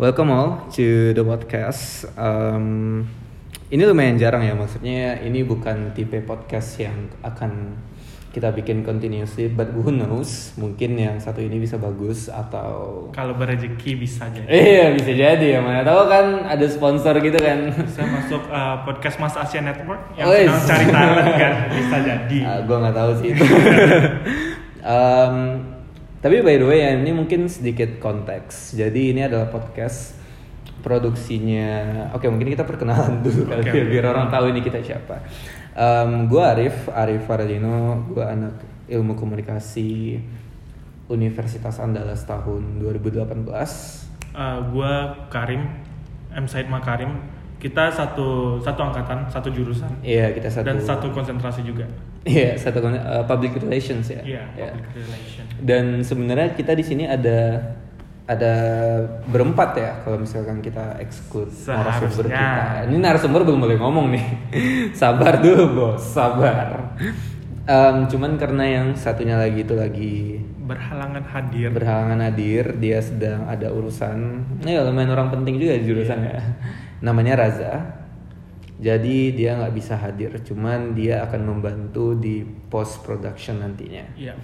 Welcome all to the podcast. Um, ini lumayan jarang ya, maksudnya ini bukan tipe podcast yang akan kita bikin continuously, but who knows, mungkin yang satu ini bisa bagus atau Kalau berrezeki bisa jadi. Iya bisa jadi ya mana tahu kan ada sponsor gitu kan. Bisa masuk uh, podcast Mas Asia Network yang Oh, sedang cari talent kan bisa jadi. Ah, gue nggak tahu sih itu. Em, tapi by the way ya ini mungkin sedikit konteks. Jadi ini adalah podcast produksinya. Oke mungkin kita perkenalan dulu ya, oke. biar orang tahu ini kita siapa. gue Arif, Arif Faradino. Gue anak ilmu komunikasi Universitas Andalas tahun 2018. Uh, gua Karim, M Said Makarim. Kita satu satu angkatan, satu jurusan Iya kita satu. dan satu konsentrasi juga. Iya satu kon- eh, public relations ya. Iya, Iya. public relation. Dan sebenarnya kita di sini ada ada berempat ya kalau misalkan kita exclude narasumber kita. Ini narasumber belum boleh ngomong nih. sabar dulu bos, sabar. Em, cuman karena yang satunya lagi itu lagi Berhalangan hadir. berhalangan hadir, dia sedang ada urusan. Ya lumayan orang penting juga di jurusan ya. Namanya Raza. Jadi dia nggak bisa hadir, cuman dia akan membantu di post production nantinya. Iya.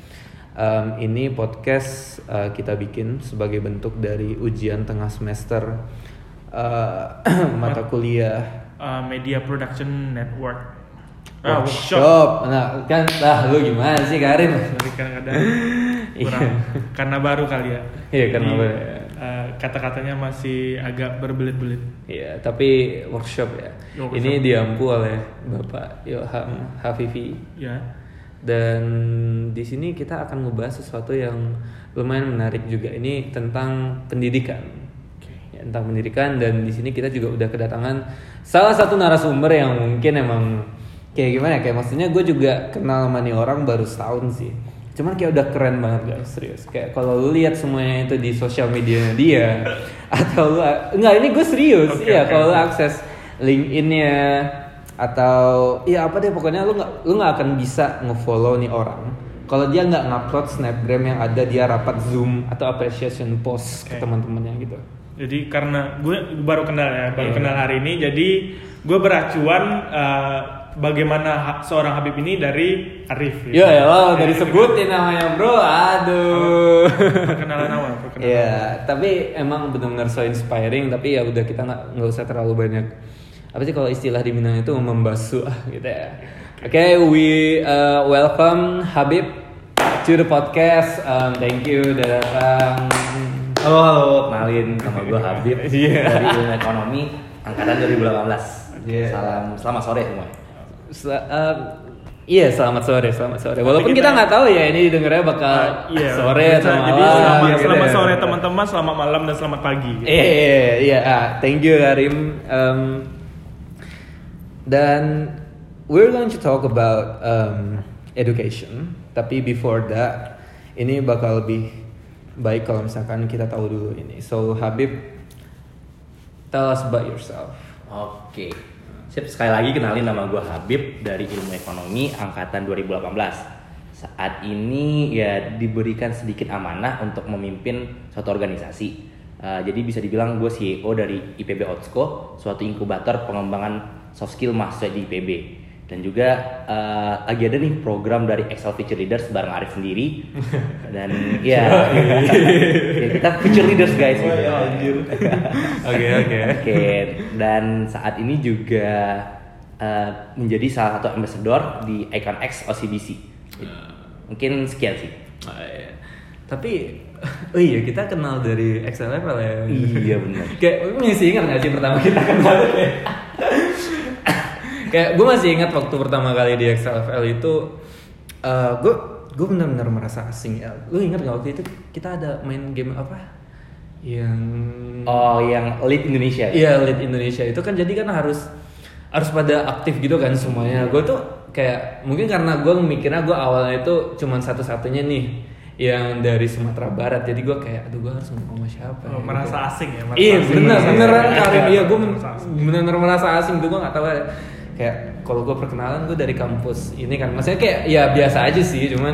Um, ini podcast uh, kita bikin sebagai bentuk dari ujian tengah semester uh, mata kuliah Uh, Media Production Network. Oh, Ah, workshop. Nah, kan lah lu gimana sih Karim? Kadang-kadang kurang karena baru kali ya. Iya, karena Jadi, baru. Uh, kata-katanya masih agak berbelit-belit. Iya, tapi workshop ya. Workshop. Ini diampu oleh Bapak Ilham Hafifi. Ya. Dan di sini kita akan ngebahas sesuatu yang lumayan menarik juga. Ini tentang pendidikan. Ya, tentang pendidikan dan di sini kita juga udah kedatangan salah satu narasumber yang mungkin emang kayak gimana ya? Kayak maksudnya gue juga kenal sama nih orang baru setahun sih. Cuman kayak udah keren banget guys, serius. Kayak kalau lu lihat semuanya itu di sosial media dia atau lu enggak ini gue serius. Oke, iya, oke. kalau lu akses LinkedIn-nya atau ya apa deh pokoknya lu nggak lu nggak akan bisa ngefollow nih orang kalau dia nggak ngupload snapgram yang ada dia rapat zoom atau appreciation post ke Oke. teman-temannya gitu Jadi karena gue baru kenal ya, baru Iya. kenal hari ini. Jadi gue beracuan uh, bagaimana seorang Habib ini dari Arif. ya ya lo dari sebutin namanya bro aduh Perkenalan awal. Perkenalan ya tapi emang benar-benar so inspiring tapi ya udah kita nggak nggak usah terlalu banyak apa sih kalau istilah di Minang itu membasuh ah, gitu ya oke we uh, welcome Habib to the podcast um, thank you udah datang Halo halo, kenalin nama gue Habib Iya. dari ilmu ekonomi angkatan 2018. Iya. Salam selamat sore semua. Sel- um, Iya selamat sore selamat sore walaupun kita kita- nggak tahu ya ini dengernya bakal Uh, iya. sore atau malam Jadi selamat, gitu selamat ya. sore teman-teman, selamat malam dan selamat pagi. gitu. Iya, iya, iya. Ah, thank you Karim. Um, dan we're going to talk about um, education. Tapi before that, ini bakal lebih baik kalau misalkan kita tahu dulu ini. So Habib, tell us about yourself. Oke. Sip, sekali lagi kenalin nama gue Habib dari ilmu ekonomi angkatan 2018. Saat ini ya diberikan sedikit amanah untuk memimpin suatu organisasi. Uh, jadi bisa dibilang gue CEO dari IPB Otsko, suatu inkubator pengembangan soft skill mahasiswa di IPB. Dan juga uh, lagi ada nih program dari Excel Future Leaders bareng Arif sendiri. Dan ya, ya kita future leaders guys. Oke oke. Oke, dan saat ini juga uh, menjadi salah satu ambassador di Icon X OCBC. Mungkin sekian sih. Ah, iya. Tapi oh iya kita kenal dari Excel level ya. Iya, benar. Kayak masih ingat gak sih pertama kita kenal kayak gue masih ingat waktu pertama kali di XLFL itu eh gue gue benar-benar merasa asing ya. Lu ingat gak waktu itu kita ada main game apa? Yang Oh, yang lead Indonesia. Iya lead Indonesia itu kan jadi kan harus harus pada aktif gitu kan semuanya. Gue tuh kayak mungkin karena gue mikirnya gue awalnya itu cuman satu-satunya nih yang dari Sumatera Barat. Jadi gue kayak aduh gue harus ngomong sama siapa? Oh, ya? merasa Gitu. asing ya? merasa Iya bener merasa beneran. Karim iya gue asing. bener-bener merasa asing tuh gue nggak tahu ya. Kayak kalau gue perkenalan gue dari kampus ini kan maksudnya kayak ya biasa aja sih cuman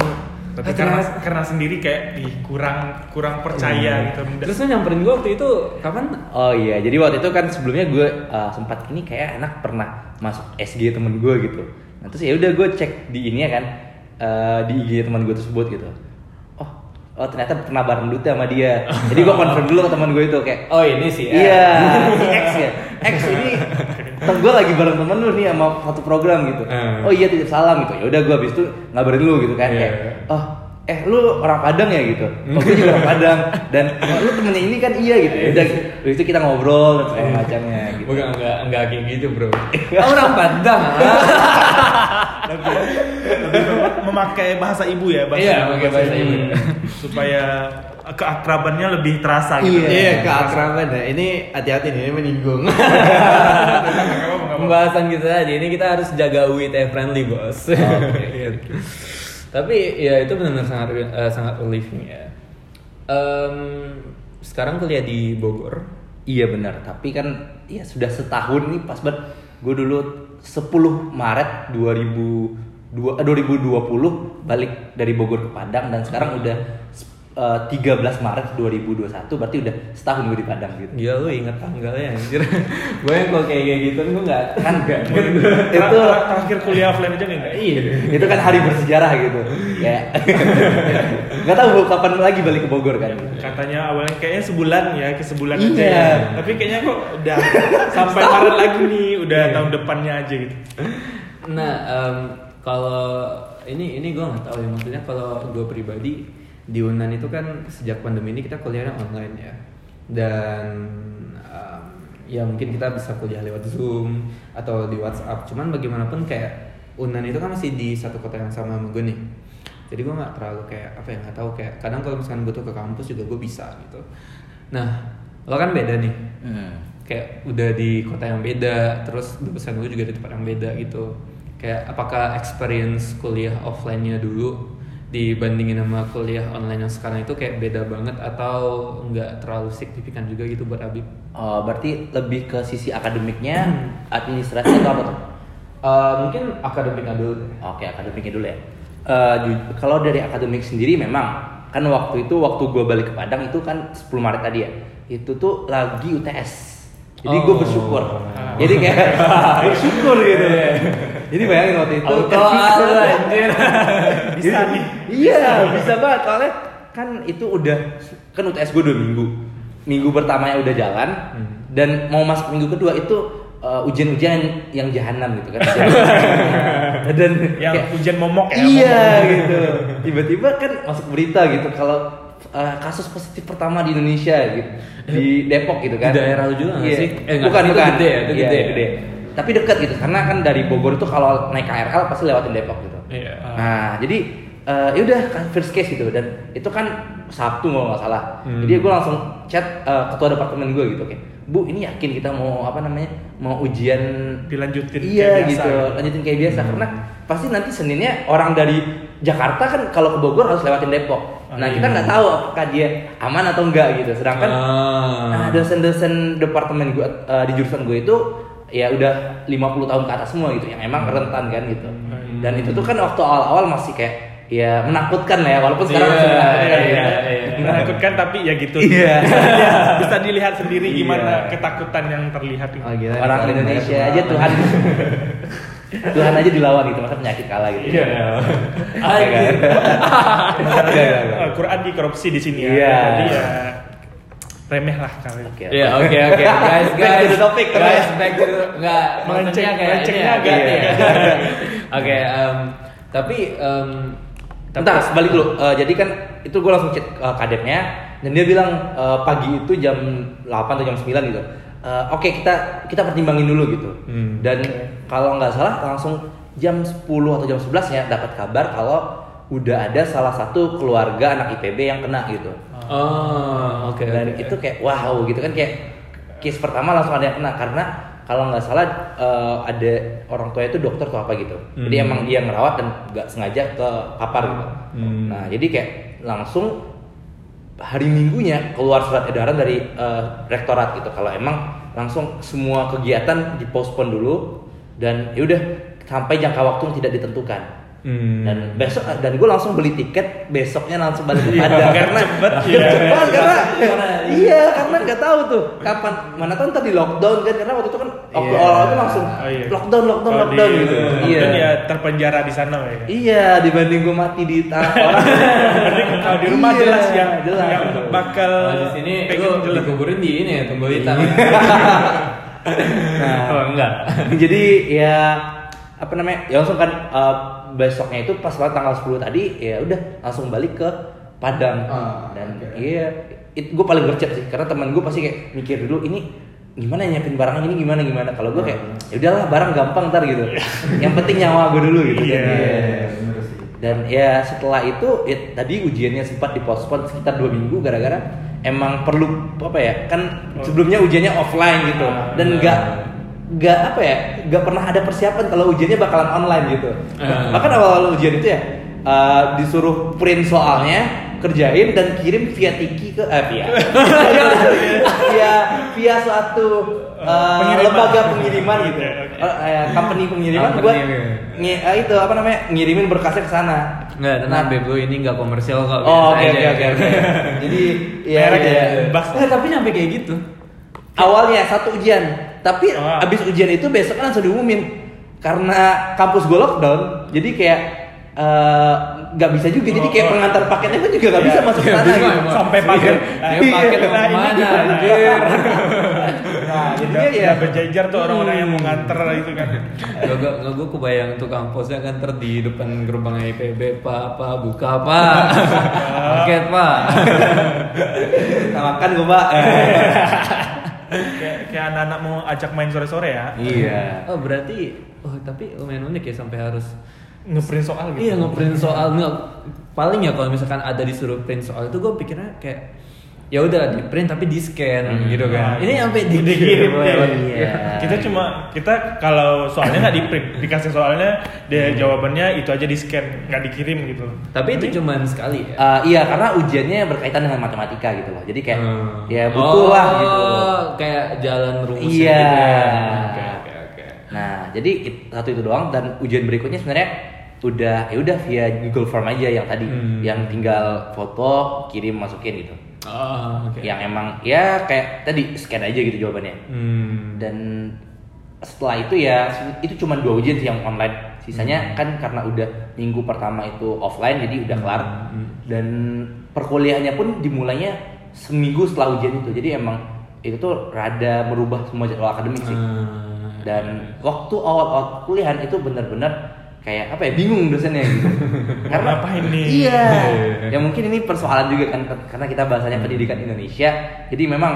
tapi Ah, karena ternyata- karena sendiri kayak ih, kurang kurang percaya Hmm. gitu Terus lu nyamperin gue waktu itu kapan? Oh iya, jadi waktu itu kan sebelumnya gue uh, sempat ini kayak anak pernah masuk SG temen gue gitu. Nah terus ya udah gue cek di ini ya kan uh, di IG teman gue tersebut gitu. Oh, oh ternyata pernah bareng dulu sama dia. Jadi gue confirm dulu ke teman gue itu kayak Oh ini sih. Iya, si X ya. X ini temen gue lagi bareng temen lu nih sama satu program gitu. Hmm. Oh iya titip salam gitu. Ya udah gue habis itu ngabarin lu gitu kan Iya. kayak oh eh lu orang Padang ya gitu. Oh gue juga orang Padang dan oh, lu temennya ini kan iya gitu. Ya udah habis itu kita ngobrol dan segala macamnya gitu. Bukan enggak enggak kayak gitu bro. Orang Padang. lebih, lebih mem- memakai bahasa ibu ya bahasa Iya, pakai bahasa ibu. supaya keakrabannya lebih terasa gitu Iya, keakraban ya. Ini hati-hati nih, ini menyinggung. Pembahasan kita aja ini kita harus jaga WIT friendly bos. Gitu. Tapi ya itu benar-benar sangat eh, sangat relieving ya. Em, sekarang kuliah di Bogor. Iya benar, tapi kan ya sudah setahun nih pas banget gue dulu 10 Maret 2002, eh, 2020 balik dari Bogor ke Padang dan sekarang udah eh, 13 Maret 2021 berarti udah setahun gue di Padang gitu. Gila lu inget tanggalnya anjir. gue yang kalau kayak gitu gue nggak Kan nggak itu Ter- terakhir kuliah offline aja enggak Iya. itu kan hari bersejarah gitu. Ya. Nggak tahu kapan lagi balik ke Bogor kan. katanya awalnya kayaknya sebulan ya ke sebulan Iya. aja ya. tapi kayaknya kok udah sampai Maret lagi nih udah tahun depannya aja gitu Nah, em, kalau ini ini gue nggak tahu ya maksudnya kalau gue pribadi di Unan itu kan sejak pandemi ini kita kuliahnya online ya dan em, ya mungkin kita bisa kuliah lewat Zoom atau di WhatsApp. Cuman bagaimanapun kayak Unan itu kan masih di satu kota yang sama sama gue nih. Jadi gue nggak terlalu kayak apa ya nggak tahu kayak kadang kalau misalkan gue tuh ke kampus juga gue bisa gitu. Nah, lo kan beda nih Hmm. kayak udah di kota yang beda terus dosen gue juga di tempat yang beda gitu kayak apakah experience kuliah offline-nya dulu dibandingin sama kuliah online yang sekarang itu kayak beda banget atau nggak terlalu signifikan juga gitu buat Habib? Oh, berarti lebih ke sisi akademiknya, administrasi atau apa tuh? Eh, mungkin akademiknya dulu. Oke, akademiknya dulu ya. Ju- kalau dari akademik sendiri memang kan waktu itu waktu gue balik ke Padang itu kan 10 Maret tadi ya. Itu tuh lagi UTS. Jadi gue Oh. bersyukur. Jadi kayak bersyukur gitu. Jadi bayangin waktu itu. Auto anjir. bisa nih Iya, bisa banget. Soalnya kan itu udah kan UTS gue dua minggu. Minggu pertamanya udah jalan Hmm. dan mau masuk minggu kedua itu uh, ujian-ujian yang jahanam gitu kan. dan yang kayak- ujian momok ya iya momok. gitu. Tiba-tiba kan masuk berita gitu kalau uh, kasus positif pertama di Indonesia gitu di Depok gitu kan. Di daerah lu juga nggak Iya. sih? Eh, bukan itu bukan. gede ya, itu Iya, gede. Tapi dekat gitu karena kan dari Bogor itu kalau naik KRL pasti lewatin Depok gitu. Iya. Nah, jadi eh, ya udah kan first case gitu dan itu kan Sabtu kalau nggak salah. Hmm. Jadi gue langsung chat eh, ketua departemen gue gitu, kayak Bu ini yakin kita mau apa namanya mau ujian Dilanjutin iya kayak biasa gitu, gitu. lanjutin kayak biasa karena pasti nanti Seninnya orang dari Jakarta kan kalau ke Bogor harus lewatin Depok. Nah Ah, kita iya. nggak tahu apakah dia aman atau enggak gitu. Sedangkan Ah. Nah, dosen-dosen departemen gue eh, di jurusan gue itu ya udah 50 tahun ke atas semua gitu yang emang rentan kan gitu. Hmm. Dan itu tuh kan waktu awal-awal masih kayak ya menakutkan lah ya walaupun sekarang Iya, masih menakutkan iya, gitu. iya. menakutkan tapi ya gitu Iya. Ya, bisa dilihat sendiri Iya. gimana ketakutan yang terlihat. Oh, gila. Orang Indonesia aja. Tuhan Tuhan aja dilawan gitu masa penyakit kalah gitu. Iya. Anjir. Enggak, enggak, enggak. Al-Quran dikorupsi di sini ya Iya. jadi ya remeh lah kalian Oke. Iya oke oke guys Back to guys the topic, guys back to the nggak Melenceng- maksudnya kayak ini ya, agak- ganti ya. iya. Oke em, tapi em, tapi- Bentar, balik dulu. Eh, jadi kan itu gue langsung chat uh, kadepnya dan dia bilang eh, pagi itu jam 8 atau jam 9 gitu. Eh, Oke kita kita pertimbangin dulu gitu. Hmm. Dan kalau nggak salah langsung jam 10 atau jam 11 ya dapat kabar kalau udah ada salah satu keluarga anak IPB yang kena gitu. Oh oke Dan oke. itu kayak wow gitu kan kayak case pertama langsung ada yang kena karena kalau nggak salah eh, ada orang tua itu dokter atau apa gitu. Jadi Hmm. emang dia ngerawat dan nggak sengaja ke papar gitu. Hmm. Nah jadi kayak langsung hari minggunya keluar surat edaran dari eh, rektorat gitu. Kalau emang langsung semua kegiatan dipospon dulu dan yaudah sampai jangka waktu yang tidak ditentukan. Hmm. dan besok dan gue langsung beli tiket besoknya langsung balik ke Iya, Padang karena cepet, biar iya. cepet, karena iya karena nggak tahu tuh kapan mana tahu ntar di lockdown kan karena waktu itu kan waktu Iya. awal itu langsung Oh, iya. lockdown lockdown Kalau lockdown di- gitu Lockdown iya ya terpenjara di sana ya. iya dibanding gue mati di tanah orang kalau di rumah Iya, jelas yang jelas. yang bakal Kalau di sini pengen lu jelas. dikuburin di ini ya, tunggu hitam. nah oh, enggak. jadi ya apa namanya ya langsung kan uh, besoknya itu pas banget tanggal 10 tadi ya udah langsung balik ke Padang. Ah, dan oke. iya itu gue paling gercep sih karena teman gue pasti kayak mikir dulu ini gimana nyiapin barang ini gimana gimana? Kalau gue kayak ya udahlah barang gampang ntar gitu. Yang penting nyawa gue dulu gitu Iya. Dan, Iya, bener sih. dan ya setelah itu ya, tadi ujiannya sempat dipospon sekitar dua minggu gara-gara emang perlu apa ya kan sebelumnya ujiannya offline gitu. Dan nggak nggak apa ya nggak pernah ada persiapan kalau ujiannya bakalan online gitu Ah. bahkan awal-awal ujian itu ya uh, disuruh print soalnya kerjain dan kirim via tiki ke eh via via via suatu uh, Pengiriman. lembaga pengiriman gitu. Uh, eh, company pengiriman Company, buat nge- eh, itu apa namanya ngirimin berkasnya ke sana Enggak, tenang Bebo ini enggak komersial kok. Oh, biasa oke aja. oke oke oke. Jadi ya, Merek ya. ya. Bas. Eh, tapi nyampe kayak gitu. Awalnya satu ujian, tapi Oh. abis ujian itu besok kan langsung diumumin karena kampus gue lockdown, jadi kayak eh, nggak bisa juga, jadi kayak oh. pengantar paketnya pun juga nggak Iya. bisa masuk Iya, sana gitu. Sampai paket. Iya. paket mau Nah, ini ke mana? gimana? anjir? Nah, Jadi ya ya berjejer tuh orang-orang yang mau nganter itu kan. Gak, gak, gak gue kebayang tukang posnya kan ter di depan gerbang IPB Pak, Pak, buka Pak Paket Pak nah, makan gue pak. Kayak kayak anak-anak mau ajak main sore-sore ya. iya. Oh berarti, oh tapi lumayan unik ya sampai harus Ngeprint soal gitu. Iya ngeprint soal nggak paling ya kalau misalkan ada disuruh print soal itu gue pikirnya kayak ya udah di print tapi di scan Hmm. gitu kan. Nah, Ini sampai dikirim, dikirim iya. Iya. Kita cuma kita kalau soalnya nggak di print, dikasih soalnya dia jawabannya itu aja di scan, nggak dikirim gitu. Tapi itu cuman sekali ya. Eh, iya karena ujiannya berkaitan dengan matematika gitu loh. Jadi kayak Hmm. ya butuh lah gitu. Oh, Kayak jalan rumusnya Iya. gitu ya. Oke oke oke. Nah, jadi satu itu doang dan ujian berikutnya sebenarnya udah ya udah via Google Form aja yang tadi, Hmm. yang tinggal foto, kirim, masukin gitu. Oh, oke. Yang emang ya kayak tadi scan aja gitu jawabannya. Hmm. Dan setelah itu ya itu cuma dua ujian sih yang online. Sisanya kan karena udah minggu pertama itu offline jadi udah kelar. Hmm. Dan perkuliahannya pun dimulainya seminggu setelah ujian itu. Jadi emang itu tuh rada merubah semua jadwal akademik sih Ah, dan waktu awal-awal kuliahan itu benar-benar kayak apa ya bingung dosennya gitu Mau ngapain nih? iya ya mungkin ini persoalan juga kan karena kita bahasanya pendidikan Indonesia jadi memang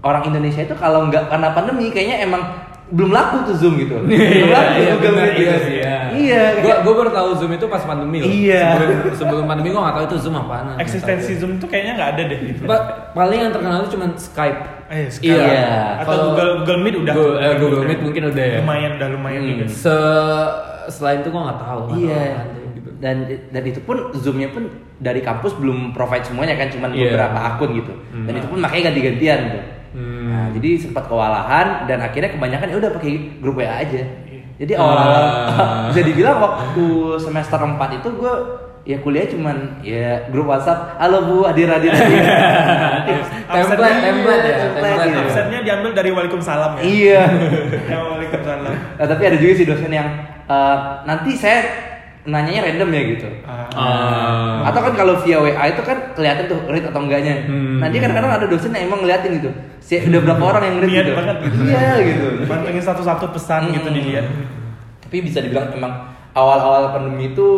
orang Indonesia itu kalau nggak karena pandemi kayaknya emang belum laku tuh zoom gitu belum Iya, laku iya, Google itu gitu. sih ya. iya Gua kayak- gua baru tahu Zoom itu pas pandemi loh. Iya. Sebelum, sebelum pandemi gua nggak tahu itu Zoom apaan. Eksistensi Zoom tuh kayaknya nggak ada deh gitu. Pa- paling yang terkenal itu cuma Skype. Eh, sekarang. Iya. Atau Kalau- Google Google Meet udah. Google- eh, Google Meet mungkin udah ya. Lumayan, udah lumayan Hmm. juga. Se selain itu gua nggak tahu. Iya. gitu. Dan dan itu pun zoomnya pun dari kampus belum provide semuanya kan, cuman Iya. beberapa akun gitu. Dan Hmm. itu pun makanya ganti-gantian gitu. Hmm. Nah, jadi sempat kewalahan dan akhirnya kebanyakan ya udah pakai grup WA aja. Jadi Ah. awal-awal bisa dibilang waktu semester 4 itu gue ya kuliah cuman ya grup WhatsApp, halo Bu, hadir hadir hadir. template, template ya, Template, template. gitu. Absennya diambil dari Waalaikumsalam ya. Iya. Ya, Waalaikumsalam. Nah, tapi ada juga sih dosen yang eh, nanti saya nanyanya random ya gitu. Ah. Atau kan kalau via WA itu kan kelihatan tuh read atau enggaknya. Hmm. Nanti kadang-kadang ada dosen yang emang ngeliatin gitu. Si, udah berapa orang yang read Niat gitu. banget gitu. Iya gitu. Pantengin satu-satu pesan gitu Hmm. dilihat. Tapi bisa dibilang emang awal-awal pandemi itu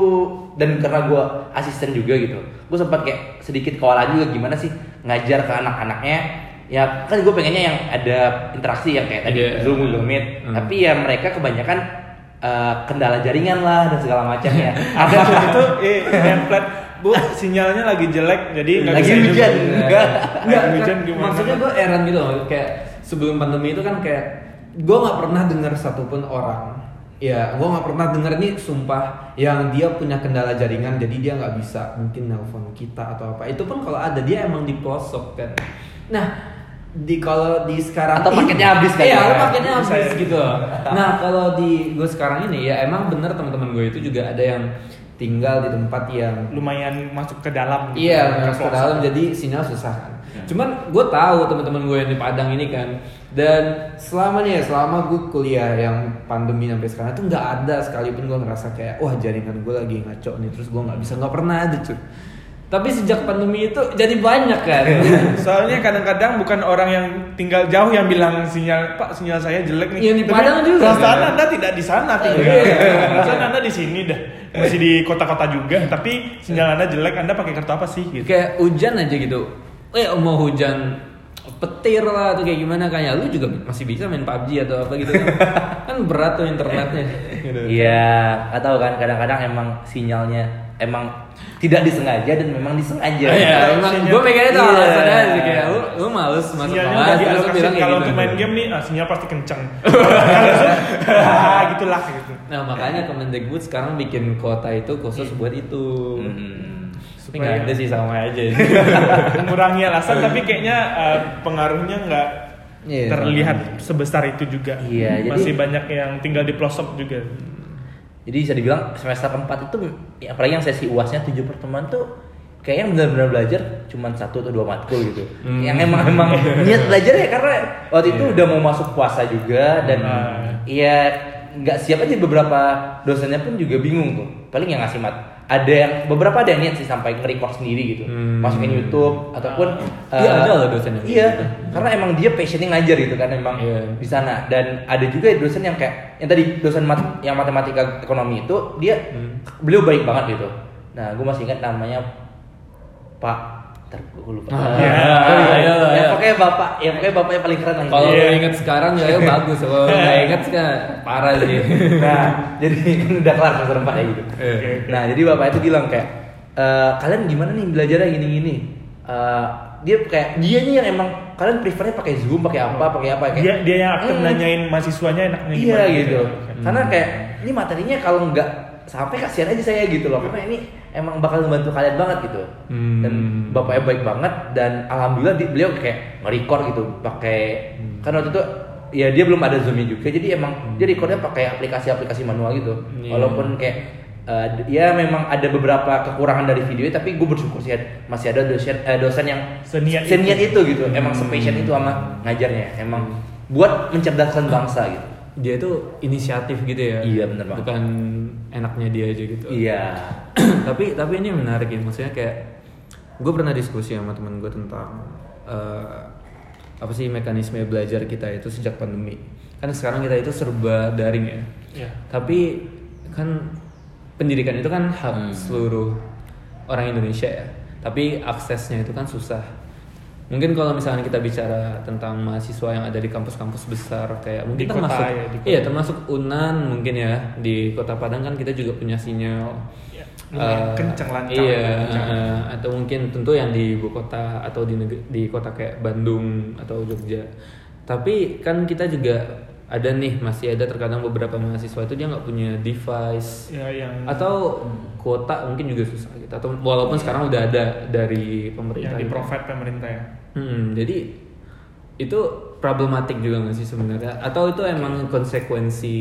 dan karena gue asisten juga gitu, gue sempat kayak sedikit kewalahan juga gimana sih ngajar ke anak-anaknya. Ya kan gue pengennya yang ada interaksi yang kayak tadi Iya. Zoom, Google Meet. Hmm. Tapi ya mereka kebanyakan eh, kendala jaringan lah dan segala macam ya. Ada tuh itu eh template Bu, sinyalnya lagi jelek jadi nggak Lagi bisa hujan. Enggak, Lagi hujan kan, gimana? maksudnya gue heran gitu loh, kayak sebelum pandemi itu kan kayak gue nggak pernah dengar satupun orang, ya gue nggak pernah dengar nih sumpah yang dia punya kendala jaringan jadi dia nggak bisa mungkin nelpon kita atau apa. Itu pun kalau ada dia emang di pelosok kan. Nah di kalau di sekarang Atau ini- paketnya habis kan? iya Ya. paketnya habis ya. gitu nah kalau di gue sekarang ini ya emang bener teman-teman gue itu juga ada yang tinggal di tempat yang lumayan masuk ke dalam gitu. Iya, masuk ke dalam jadi sinyal susah kan. Cuman gue tahu teman-teman gue yang di Padang ini kan, dan selama nih ya, selama gue kuliah yang pandemi sampai sekarang itu nggak ada sekalipun gue ngerasa kayak wah jaringan gue lagi ngaco nih, terus gue nggak bisa nggak pernah ada cuy. Tapi sejak pandemi itu jadi banyak kan. Soalnya kadang-kadang bukan orang yang tinggal jauh yang bilang sinyal Pak sinyal saya jelek nih. Iya, di Padang juga, Perasaan kan? Anda tidak di sana tinggal. Iya. Perasaan Anda di sini dah. Masih di kota-kota juga, tapi sinyal Anda jelek. Anda pakai kartu apa sih? Gitu. kayak hujan aja gitu. Eh mau hujan petir lah atau kayak gimana kayak lu juga masih bisa main PUBG atau apa gitu kan. kan berat tuh internetnya. Gitu. Iya, nggak tahu kan kadang-kadang emang sinyalnya emang tidak disengaja dan memang disengaja. Iya, emang gue pengennya tuh Iya. alasannya aja kayak lu, lu males masuk Sinyalnya kelas terus bilang kalau gitu. untuk main game nih, ah, sinyal pasti Zoom, ah, gitulah gitu. Nah makanya Kemendikbud sekarang bikin kuota itu khusus buat itu. Hmm. Tapi nggak ada sih sama aja. mengurangi alasan tapi kayaknya eh, pengaruhnya nggak Iya, terlihat sebesar itu juga. Iya, jadi- Masih banyak yang tinggal di pelosok juga. Jadi bisa dibilang semester 4 itu ya, apalagi yang sesi UASnya 7 pertemuan tuh kayaknya benar-benar belajar cuma satu atau dua matkul gitu. Hmm. Yang emang emang niat belajar ya karena waktu itu Iya. udah mau masuk puasa juga dan Hmm. Nggak siap aja beberapa dosennya pun juga bingung tuh. Paling yang ngasih mat ada yang beberapa ada yang niat sih sampai nge-record sendiri gitu. Hmm. Masukin YouTube ataupun Iya, eh, ada loh dosen yang Iya, gitu. karena emang dia passionnya ngajar gitu kan emang Iya. di sana dan ada juga dosen yang kayak yang tadi dosen mat, yang matematika ekonomi itu dia Hmm. beliau baik banget gitu nah gue masih ingat namanya Pak ntar gue lupa Ah, ya, iya, iya, ya, iya. pokoknya bapak ya pokoknya bapak yang paling keren lah Kalau Iya. lu inget sekarang ya bagus, kalau nggak inget kan parah sih. nah jadi kan udah kelar semester empat ya gitu Iya. Nah jadi bapak itu bilang kayak "E, kalian gimana nih belajarnya gini gini dia kayak dia nih yang emang kalian prefernya pakai zoom pakai apa pakai apa kayak Dia dia yang aktif Hmm. nanyain mahasiswanya enaknya Iya gimana gitu. Hmm. Karena kayak ini materinya kalau nggak sampai kasihan aja saya gitu loh. Karena ini emang bakal membantu kalian banget gitu. Hmm. Dan bapaknya baik banget dan alhamdulillah di- beliau kayak nge-record gitu pakai Hmm. kan waktu itu ya dia belum ada zoomnya juga jadi emang dia recordnya pakai aplikasi-aplikasi manual gitu. Iya. Walaupun kayak d- ya memang ada beberapa kekurangan dari video tapi gue bersyukur sih masih ada dosen eh, dosen yang Seniat seniat itu. itu gitu emang sepassion itu sama ngajarnya emang buat mencerdaskan bangsa gitu Dia tuh inisiatif gitu ya. Iya, bener banget. Bukan enaknya dia aja gitu. Iya. tapi tapi ini menarik ya maksudnya kayak gue pernah diskusi sama temen gue tentang eh, apa sih mekanisme belajar kita itu sejak pandemi kan sekarang kita itu serba daring ya Iya. tapi kan pendidikan itu kan hak Hmm. seluruh orang Indonesia ya tapi aksesnya itu kan susah mungkin kalau misalnya kita bicara tentang mahasiswa yang ada di kampus-kampus besar kayak mungkin Di kota termasuk ya, di kota. iya termasuk Unan mungkin ya di kota Padang kan kita juga punya sinyal Ya, lumayan Eh, kencang lancar iya kencang. eh, atau mungkin tentu yang di ibu kota atau di neg- di kota kayak Bandung atau Jogja tapi kan kita juga ada nih masih ada terkadang beberapa mahasiswa itu dia nggak punya device ya yang atau kuota mungkin juga susah gitu atau walaupun sekarang udah ada dari pemerintah yang di gitu. provide pemerintah ya. Hmm, jadi itu problematik juga nggak sih sebenarnya atau itu emang konsekuensi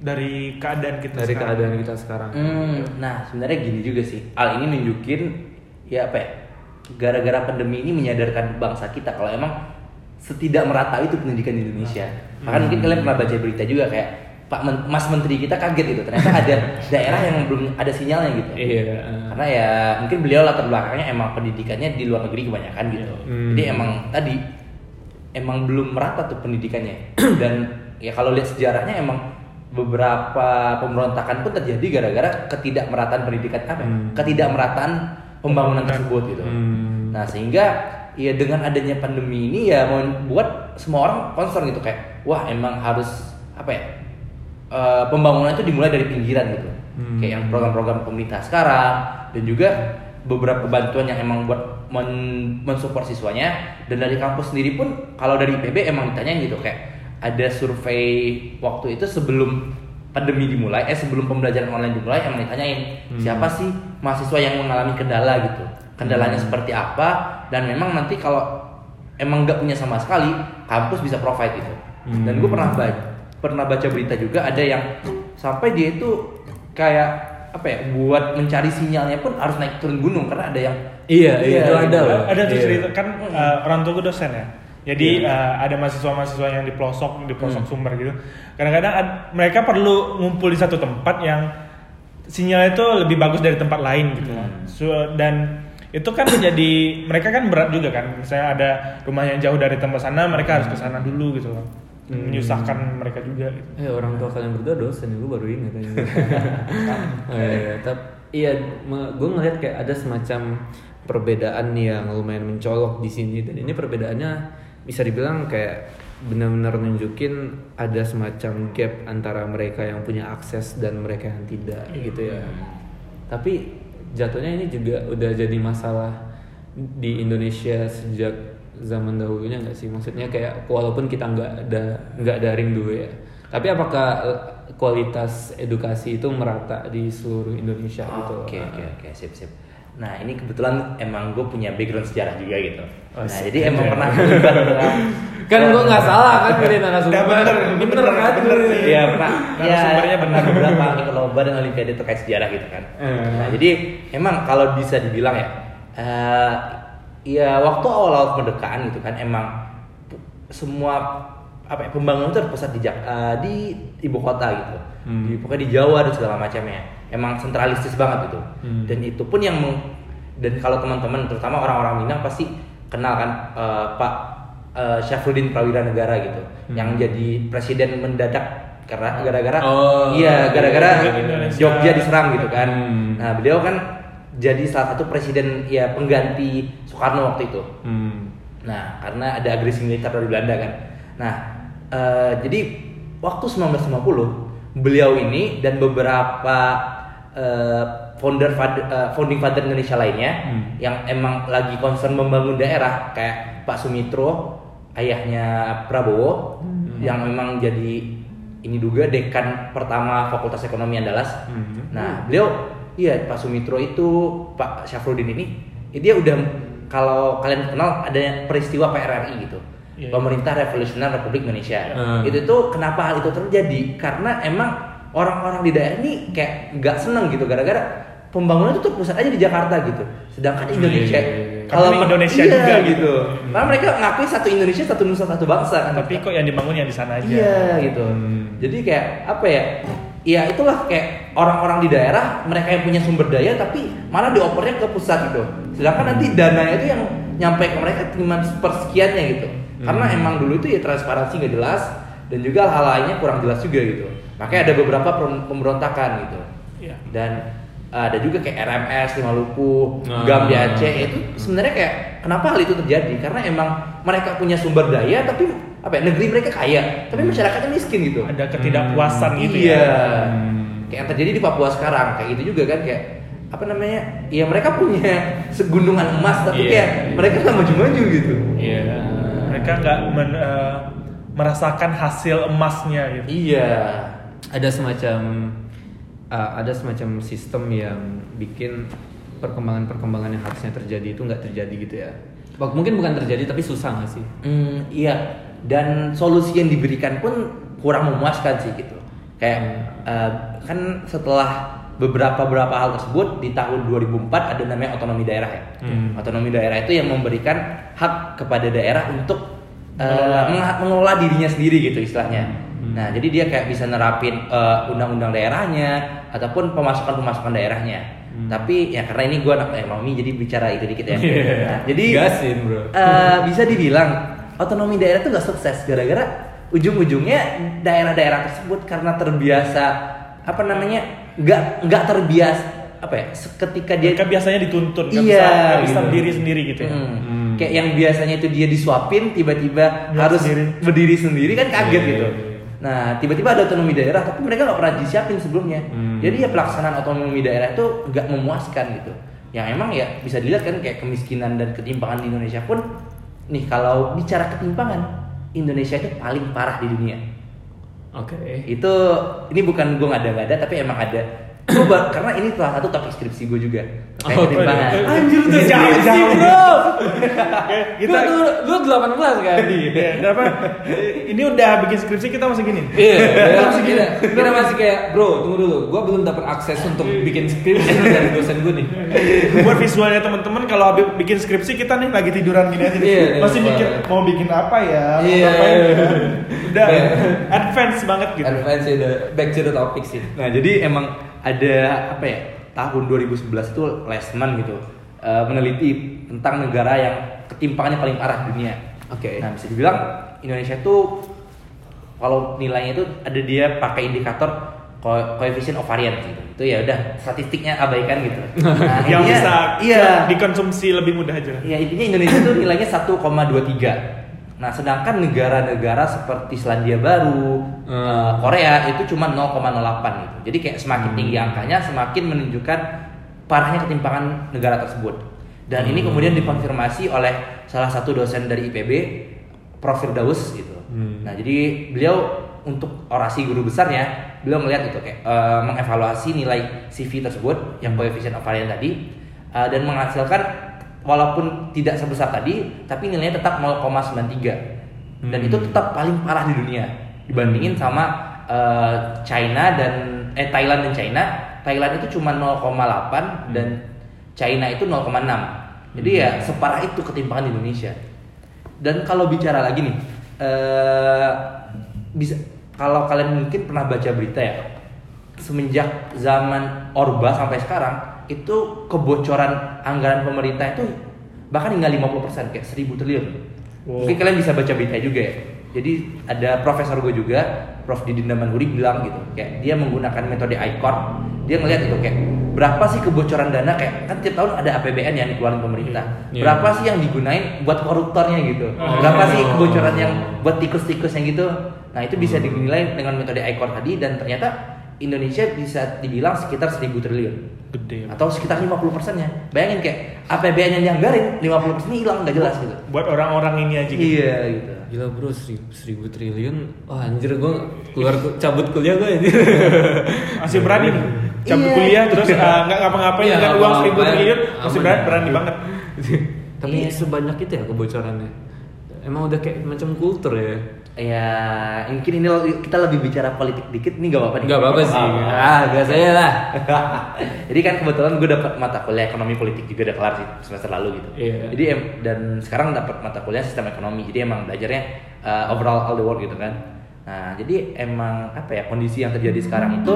Dari keadaan kita dari sekarang. keadaan kita sekarang Hmm, nah sebenarnya gini juga sih. Hal ini nunjukin ya apa ya? Gara-gara pandemi ini menyadarkan bangsa kita kalau emang setidak merata itu pendidikan di Indonesia. Bahkan mungkin kalian pernah baca berita juga kayak Pak Men- Mas Menteri kita kaget gitu. Ternyata ada daerah yang belum ada sinyalnya gitu. iya eh. Karena ya mungkin beliau latar belakangnya emang pendidikannya di luar negeri kebanyakan gitu. Hmm. Jadi emang tadi emang belum merata tuh pendidikannya. Dan ya kalau lihat sejarahnya emang beberapa pemberontakan pun terjadi gara-gara ketidakmerataan pendidikan apa? ya? Hmm. Ketidakmerataan pembangunan Pembangunan. tersebut gitu. Hmm. Nah, sehingga ya dengan adanya pandemi ini ya membuat semua orang concern gitu kayak wah emang harus apa ya? Eh, pembangunan itu dimulai dari pinggiran gitu. Hmm. Kayak yang program-program pemerintah sekarang dan juga beberapa bantuan yang emang buat men mensupport siswanya. Dan dari kampus sendiri pun kalau dari IPB emang ditanyain gitu kayak ada survei waktu itu sebelum pandemi dimulai eh sebelum pembelajaran online dimulai emang ditanyain Hmm. siapa sih mahasiswa yang mengalami kendala? gitu. Kendalanya seperti apa? Dan memang nanti kalau emang nggak punya sama sekali kampus bisa provide itu dan gue pernah baca pernah baca berita juga ada yang sampai dia itu kayak apa ya buat mencari sinyalnya pun harus naik turun gunung karena ada yang Iya, iya, itu gitu. ada loh. ada tuh Iya. cerita kan uh, orang tua gue dosen ya. Jadi uh, ada mahasiswa-mahasiswa yang di pelosok di pelosok sumber gitu. Kadang-kadang ad- mereka perlu ngumpul di satu tempat yang sinyalnya itu lebih bagus dari tempat lain gitu. So, dan itu kan menjadi mereka kan berat juga kan. Misalnya ada rumah yang jauh dari tempat sana mereka harus ke sana dulu gitu loh menyusahkan mereka juga gitu. Eh orang tua kalian berdua dosen, gue baru ingat aja. oh, iya, tapi iya, gue ngeliat kayak ada semacam perbedaan yang lumayan mencolok di sini dan ini perbedaannya bisa dibilang kayak benar-benar nunjukin ada semacam gap antara mereka yang punya akses dan mereka yang tidak gitu ya. Tapi jatuhnya ini juga udah jadi masalah di Indonesia sejak zaman dahulunya nggak sih? Maksudnya kayak walaupun kita nggak ada nggak daring dulu ya. Tapi apakah kualitas edukasi itu merata di seluruh Indonesia gitu? Oke oke oke sip sip. Nah ini kebetulan emang gue punya background sejarah juga gitu. Oh, nah jadi emang pernah Kan gue nggak salah kan pilih narasumber. Bener, bener kan? bener. Iya pernah. Narasumbernya benar. beberapa lomba dan olimpiade terkait sejarah gitu kan. Eh. Nah jadi emang kalau bisa dibilang ya, eh ya waktu awal-awal kemerdekaan gitu kan emang semua apa ya, pembangunan itu terpusat di eh, di ibu kota gitu. Hmm. Di pokoknya di Jawa dan segala macamnya. Emang sentralistis banget gitu. Hmm. Dan itu pun yang meng- dan kalau teman-teman terutama orang-orang Minang pasti kenal kan eh, Pak eh, Syafruddin Prawira Negara gitu Hmm. yang jadi presiden mendadak karena gara-gara Oh, iya gara-gara. Jogja diserang gitu kan. Hmm. Nah, beliau kan jadi salah satu presiden ya pengganti Soekarno waktu itu. Hmm. Nah, karena ada agresi militer dari Belanda kan. Nah, eh, jadi waktu 1950 beliau ini dan beberapa eh, founder eh, founding father Indonesia lainnya Hmm. yang emang lagi concern membangun daerah kayak Pak Sumitro, ayahnya Prabowo yang memang jadi ini juga dekan pertama Fakultas Ekonomi Andalas. Hmm. Nah, beliau iya Pak Sumitro itu Pak Syafruddin ini eh, dia udah kalau kalian kenal ada peristiwa PRRI gitu. Iya. Pemerintah Revolusioner Republik Indonesia. Hmm. Itu tuh kenapa hal itu terjadi? Karena emang orang-orang di daerah ini kayak nggak seneng gitu gara-gara pembangunan itu tuh pusat aja di Jakarta gitu. Sedangkan Indonesia iya, iya. Karena Indonesia iya, juga gitu. gitu. Karena mereka ngakui satu Indonesia, satu nusa, satu bangsa kan. tapi kok yang dibangun yang di sana aja Iya gitu. Hmm. Jadi kayak apa ya? Ya itulah kayak orang-orang di daerah mereka yang punya sumber daya tapi malah diopernya ke pusat gitu. Sedangkan nanti dananya itu yang nyampe ke mereka cuma sepersekiannya gitu. Karena Hmm. emang dulu itu ya transparansi nggak jelas dan juga hal lainnya kurang jelas juga gitu. Makanya ada beberapa pem- pemberontakan gitu. Iya. Dan uh, ada juga kayak RMS di Maluku, Ah. GAM di Aceh itu sebenarnya kayak kenapa hal itu terjadi? Karena emang mereka punya sumber daya tapi apa ya negeri mereka kaya tapi masyarakatnya miskin gitu. ada ketidakpuasan gitu iya. ya Hmm. Kayak yang terjadi di Papua sekarang kayak gitu juga kan kayak apa namanya? Ya mereka punya segunungan emas tapi Iya, kayak iya. mereka nggak maju-maju gitu. Iya. mereka nggak men- eh, merasakan hasil emasnya gitu Iya. ada semacam uh, ada semacam sistem yang bikin perkembangan-perkembangan yang harusnya terjadi itu nggak terjadi gitu ya. Mungkin bukan terjadi tapi susah nggak sih? Hmm, iya. Dan solusi yang diberikan pun kurang memuaskan sih gitu. Kayak eh, kan setelah beberapa beberapa hal tersebut di tahun 2004 ada namanya otonomi daerah ya. Hmm. Otonomi daerah itu yang memberikan hak kepada daerah untuk eh, Mengelola. dirinya sendiri gitu istilahnya. Hmm. Nah, jadi dia kayak bisa nerapin eh, undang-undang daerahnya ataupun pemasukan-pemasukan daerahnya. Hmm. Tapi ya karena ini gue anak ekonomi jadi bicara itu dikit ya. Iya. Nah, jadi Gasin, bro. eh, bisa dibilang otonomi daerah itu gak sukses gara-gara ujung-ujungnya daerah-daerah tersebut karena terbiasa apa namanya nggak nggak terbiasa apa ya ketika dia mereka biasanya dituntut nggak Iya, bisa nggak bisa gitu. berdiri sendiri gitu ya Hmm. Hmm. kayak yang biasanya itu dia disuapin tiba-tiba Dia harus sendiri. berdiri sendiri kan kaget Iya, gitu iya, iya. nah tiba-tiba ada otonomi daerah tapi mereka nggak pernah disiapin sebelumnya Hmm. jadi ya pelaksanaan otonomi daerah itu nggak memuaskan gitu yang emang ya bisa dilihat kan kayak kemiskinan dan ketimpangan di Indonesia pun nih kalau bicara ketimpangan Indonesia itu paling parah di dunia Oke. itu ini bukan gue ngada-ngada tapi emang ada Ba- karena ini salah satu topik skripsi gue juga. Kayak Oh, ketimpangan. iya. Anjir tuh Jangan, skripsi, jangan. bro. Kita Lu, lu, lu 18 kan? Iya, dan apa? Ini udah bikin skripsi kita masih gini. Iya, kita masih kita, kita masih kayak bro, tunggu dulu. Gua belum dapat akses untuk bikin skripsi dari dosen gue nih. Buat visualnya teman-teman kalau bikin skripsi kita nih lagi tiduran gini aja. Iya, masih iya. mikir mau bikin apa ya? Mau Iya. ngapain ya? Udah Iya. advance banget gitu. Advance udah back to the topic sih. Nah, jadi emang ada apa ya? Tahun 2011 itu Lesman gitu eh, meneliti tentang negara yang ketimpangannya paling parah di dunia. Oke. Nah, bisa dibilang Indonesia tuh kalau nilainya itu ada dia pakai indikator ko- coefficient of variance gitu. Itu ya udah statistiknya abaikan gitu. Nah, yang intinya- bisa iya. dikonsumsi lebih mudah aja. Ya intinya Indonesia tuh nilainya 1,23. Nah, sedangkan negara-negara seperti Selandia Baru, Hmm. eh, Korea itu cuma 0,08 gitu. Jadi kayak semakin tinggi angkanya semakin menunjukkan parahnya ketimpangan negara tersebut. Dan ini kemudian dikonfirmasi oleh salah satu dosen dari IPB, Prof Firdaus gitu. Hmm. Nah, jadi beliau untuk orasi guru besarnya, beliau melihat itu kayak eh, mengevaluasi nilai CV tersebut yang coefficient of variance tadi eh, dan menghasilkan walaupun tidak sebesar tadi, tapi nilainya tetap 0,93 dan Hmm. itu tetap paling parah di dunia dibandingin sama eh, China dan eh Thailand dan China. Thailand itu cuma 0,8 dan China itu 0,6. Jadi ya separah itu ketimpangan di Indonesia. Dan kalau bicara lagi nih, eh bisa kalau kalian mungkin pernah baca berita ya, semenjak zaman Orba sampai sekarang itu kebocoran anggaran pemerintah itu bahkan hingga 50% kayak 1000 triliun. Wow. Mungkin kalian bisa baca berita juga ya. Jadi ada profesor gue juga, Prof Didi Damanhuri bilang gitu, kayak dia menggunakan metode ICOR, dia ngelihat itu kayak berapa sih kebocoran dana kayak kan tiap tahun ada APBN yang dikeluarin pemerintah. Iya. Berapa sih yang digunain buat koruptornya gitu? Oh. Berapa sih kebocoran yang buat tikus-tikus yang gitu? Nah, itu bisa dinilai dengan metode ICOR tadi dan ternyata Indonesia bisa dibilang sekitar 1000 triliun Gede. atau sekitar 50 persennya. Bayangin kayak APBN yang dianggarin 50 persen hilang nggak jelas gitu. Buat orang-orang ini aja gitu. Iya gitu. Gila bro, seribu, seribu triliun. Wah anjir gue keluar cabut kuliah gue anjir. Masih berani nih. Cabut Iya. kuliah terus uh, nggak ngapa-ngapain Iya, dengan uang seribu ngapa-ngapain. triliun masih berani, berani banget. Tapi Iya. sebanyak itu ya kebocorannya. Emang udah kayak macam kultur ya. Ya mungkin ini kita lebih bicara politik dikit nih gak apa-apa nih. Gak apa-apa sih. Ah. Ah, saya lah. Jadi kan kebetulan gue dapat mata kuliah ekonomi politik juga udah kelar sih semester lalu gitu. Iya. Jadi dan sekarang dapat mata kuliah sistem ekonomi. Jadi emang belajarnya uh, overall all the world gitu kan. Nah jadi emang apa ya kondisi yang terjadi sekarang itu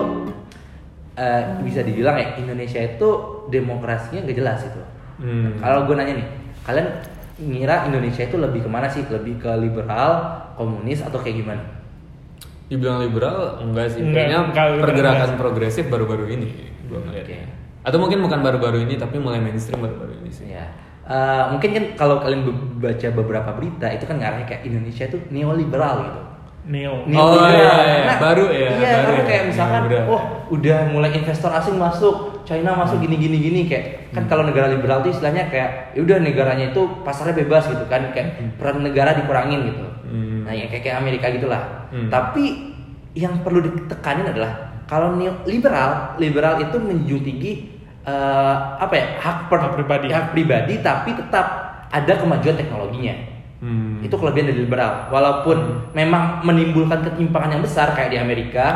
uh, bisa dibilang ya Indonesia itu demokrasinya gak jelas itu. Hmm. Kalau gue nanya nih, kalian ngira Indonesia itu lebih ke mana sih? Lebih ke liberal, komunis atau kayak gimana? Dibilang liberal enggak sih. Enggak, Kayaknya pergerakan enggak progresif baru-baru ini gue ngeliatnya. Oke. Atau mungkin bukan baru-baru ini tapi mulai mainstream baru-baru ini sih. Ya. Eh, mungkin kan kalau kalian baca beberapa berita itu kan ngarahnya kayak Indonesia itu neoliberal gitu. Neo. Neo. Oh, iya, iya. Baru ya, Iya, baru karena ya. kayak misalkan, Iya, udah. oh udah mulai investor asing masuk, China masuk gini gini gini kayak kan kalau negara liberal itu istilahnya kayak ya udah negaranya itu pasarnya bebas gitu kan kayak peran negara dikurangin gitu. Hmm. Nah, ya kayak kayak Amerika gitulah. Hmm. Tapi yang perlu ditekanin adalah kalau liberal, liberal itu menjunjung tinggi eh, apa ya hak, per- Hak pribadi. hak pribadi tapi tetap ada kemajuan teknologinya. Hmm. Itu kelebihan dari liberal. Walaupun memang menimbulkan ketimpangan yang besar kayak di Amerika,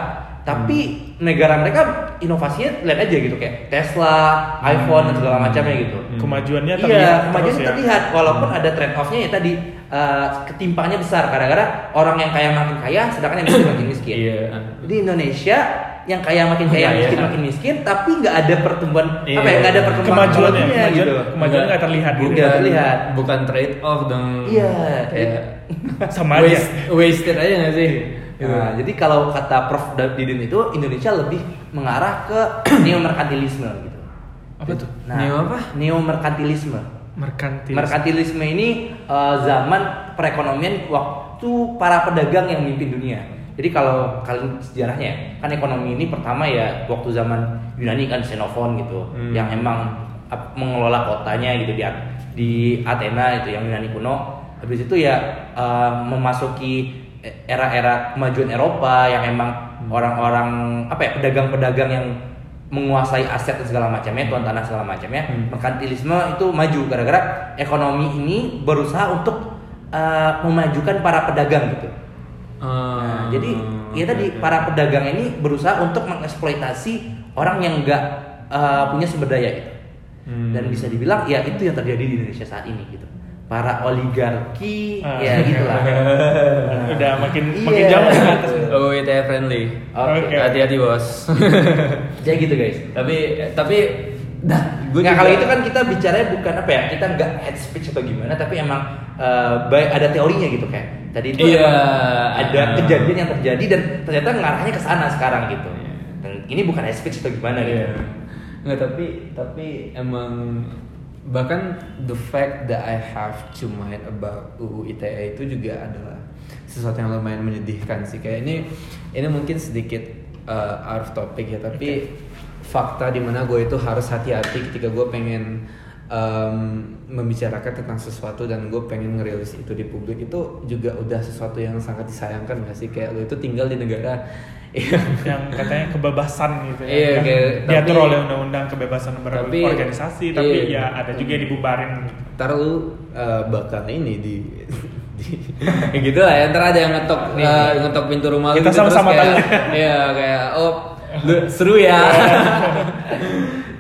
tapi negara mereka inovasinya lihat aja gitu kayak Tesla, iPhone dan segala macamnya gitu. Hmm. Kemajuannya Iya, terlihat kemajuan terus ya. terlihat walaupun ada trade off-nya ya tadi eh, ketimpangannya besar gara-gara orang yang kaya makin kaya sedangkan yang miskin makin miskin. Iya. Di Indonesia yang kaya makin kaya, Iya, miskin iya. makin miskin, tapi nggak ada pertumbuhan Iya. apa ya nggak ada perkembangan Kemajuannya, teknologinya kemajuan, gitu. kemajuan nggak terlihat gitu. Nggak terlihat. Bukan trade off dong. Iya, Kayak Sama aja. waste, wasted aja gak sih? Gitu. Nah, jadi kalau kata Prof. Didin itu Indonesia lebih mengarah ke neo-merkantilisme gitu. Apa tuh? Nah, Neo apa? Neo-merkantilisme. Merkantil. Merkantilisme ini eh, zaman perekonomian waktu para pedagang yang memimpin dunia. Jadi kalau kalian sejarahnya kan ekonomi ini pertama ya waktu zaman Yunani kan Xenophon gitu, Hmm. yang emang mengelola kotanya gitu di di Athena itu yang Yunani kuno. Habis itu ya eh, memasuki era-era kemajuan Eropa yang emang orang-orang apa ya pedagang-pedagang yang menguasai aset dan segala macamnya, tuan tanah segala macamnya, Hmm. merkantilisme itu maju gara-gara ekonomi ini berusaha untuk uh, memajukan para pedagang gitu. Nah, jadi ya tadi para pedagang ini berusaha untuk mengeksploitasi orang yang nggak uh, punya sumber daya gitu. Hmm. Dan bisa dibilang ya itu yang terjadi di Indonesia saat ini gitu. Para oligarki Ah. ya gitulah. Udah makin Iya. makin jauh ke atas. Oh, ITE friendly. Oke. Oke. Hati-hati bos. Jadi gitu guys. tapi tapi nah, gue Nggak, kalau itu kan kita bicaranya bukan apa ya kita nggak head speech atau gimana tapi emang uh, baik ada teorinya gitu kayak tadi itu Iya. ada Ah. kejadian yang terjadi dan ternyata ngarahnya ke sana sekarang gitu Iya. dan ini bukan speech atau gimana gitu Nggak, tapi tapi emang bahkan the fact that I have to mind about UU ITE itu juga adalah sesuatu yang lumayan menyedihkan sih kayak ini ini mungkin sedikit uh, out of topic ya tapi fakta di mana gue itu harus hati-hati ketika gue pengen um, membicarakan tentang sesuatu dan gue pengen ngerilis itu di publik itu juga udah sesuatu yang sangat disayangkan gak sih kayak lo itu tinggal di negara yang katanya kebebasan gitu ya. Iya, Yang kayak- diatur tapi- oleh undang-undang kebebasan Tapi- berorganisasi tapi iya. ya ada juga yang dibubarin gitu. ntar lu uh, bakal ini di, di ya gitu lah ya ntar ada yang ngetok uh, ngetok pintu rumah lu Kita gitu, sama-sama kayak iya kayak oh lu- seru ya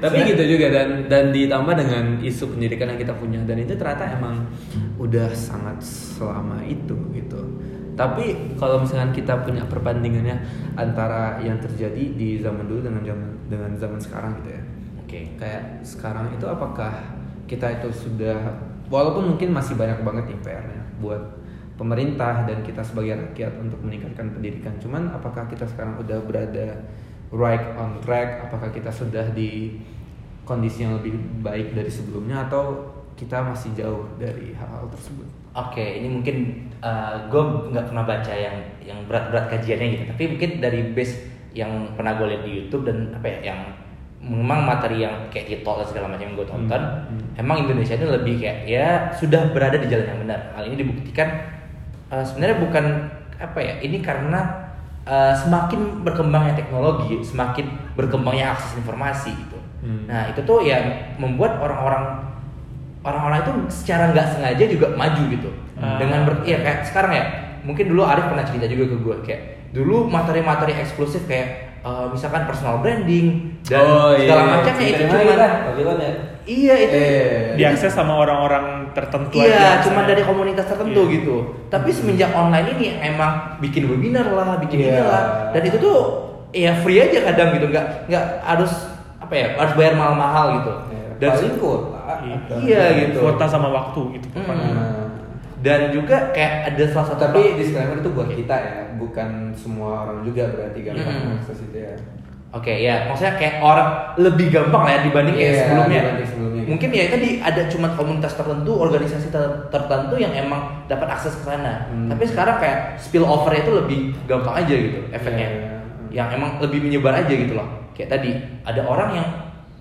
tapi gitu juga dan dan ditambah dengan isu pendidikan yang kita punya. Dan itu ternyata emang udah sangat selama itu gitu. Tapi kalau misalkan kita punya perbandingannya antara yang terjadi di zaman dulu dengan zaman dengan zaman sekarang gitu ya. Oke. Kayak sekarang itu apakah kita itu sudah walaupun mungkin masih banyak banget nih PR-nya buat pemerintah dan kita sebagai rakyat untuk meningkatkan pendidikan cuman apakah kita sekarang udah berada right on track? Apakah kita sudah di kondisi yang lebih baik dari sebelumnya atau kita masih jauh dari hal-hal tersebut? Oke, ini mungkin gue nggak pernah baca yang yang berat-berat kajiannya gitu, tapi mungkin dari base yang pernah gue lihat di YouTube dan apa ya, yang memang materi yang kayak TikTok dan segala macam yang gue tonton, Hmm, emang Indonesia ini lebih kayak ya sudah berada di jalan yang benar. Hal ini dibuktikan eh, sebenarnya bukan apa ya, ini karena eh, semakin berkembangnya teknologi, semakin berkembangnya akses informasi gitu. Hmm. Nah itu tuh ya membuat orang-orang orang-orang itu secara nggak sengaja juga maju gitu Ah. dengan ber, ya kayak sekarang ya mungkin dulu Arif pernah cerita juga ke gue kayak dulu materi-materi eksklusif kayak eh, misalkan personal branding dan segala macamnya itu cuma iya itu Eh, diakses sama orang-orang tertentu iya aja cuma dari komunitas tertentu Iya. gitu tapi semenjak online ini emang bikin webinar lah bikin ini Iya. lah dan itu tuh ya free aja kadang gitu nggak nggak harus apa ya harus bayar mahal-mahal gitu dan paling kuota Iya. Iya, gitu. kuota sama waktu gitu Mm. pokoknya. Nah, dan juga kayak ada salah satu tapi disclaimer itu buat kita ya bukan semua orang juga berarti gampang mengakses itu ya Oke ya, maksudnya kayak orang lebih gampang lah ya dibanding kayak Iya, sebelumnya. dibanding sebelumnya. Mungkin ya tadi ada cuma komunitas tertentu, organisasi ter- tertentu yang emang dapat akses ke sana. Hmm. Tapi sekarang kayak spill over itu lebih gampang aja gitu efeknya. Iya. Yang emang lebih menyebar aja gitu loh. Kayak tadi ada orang yang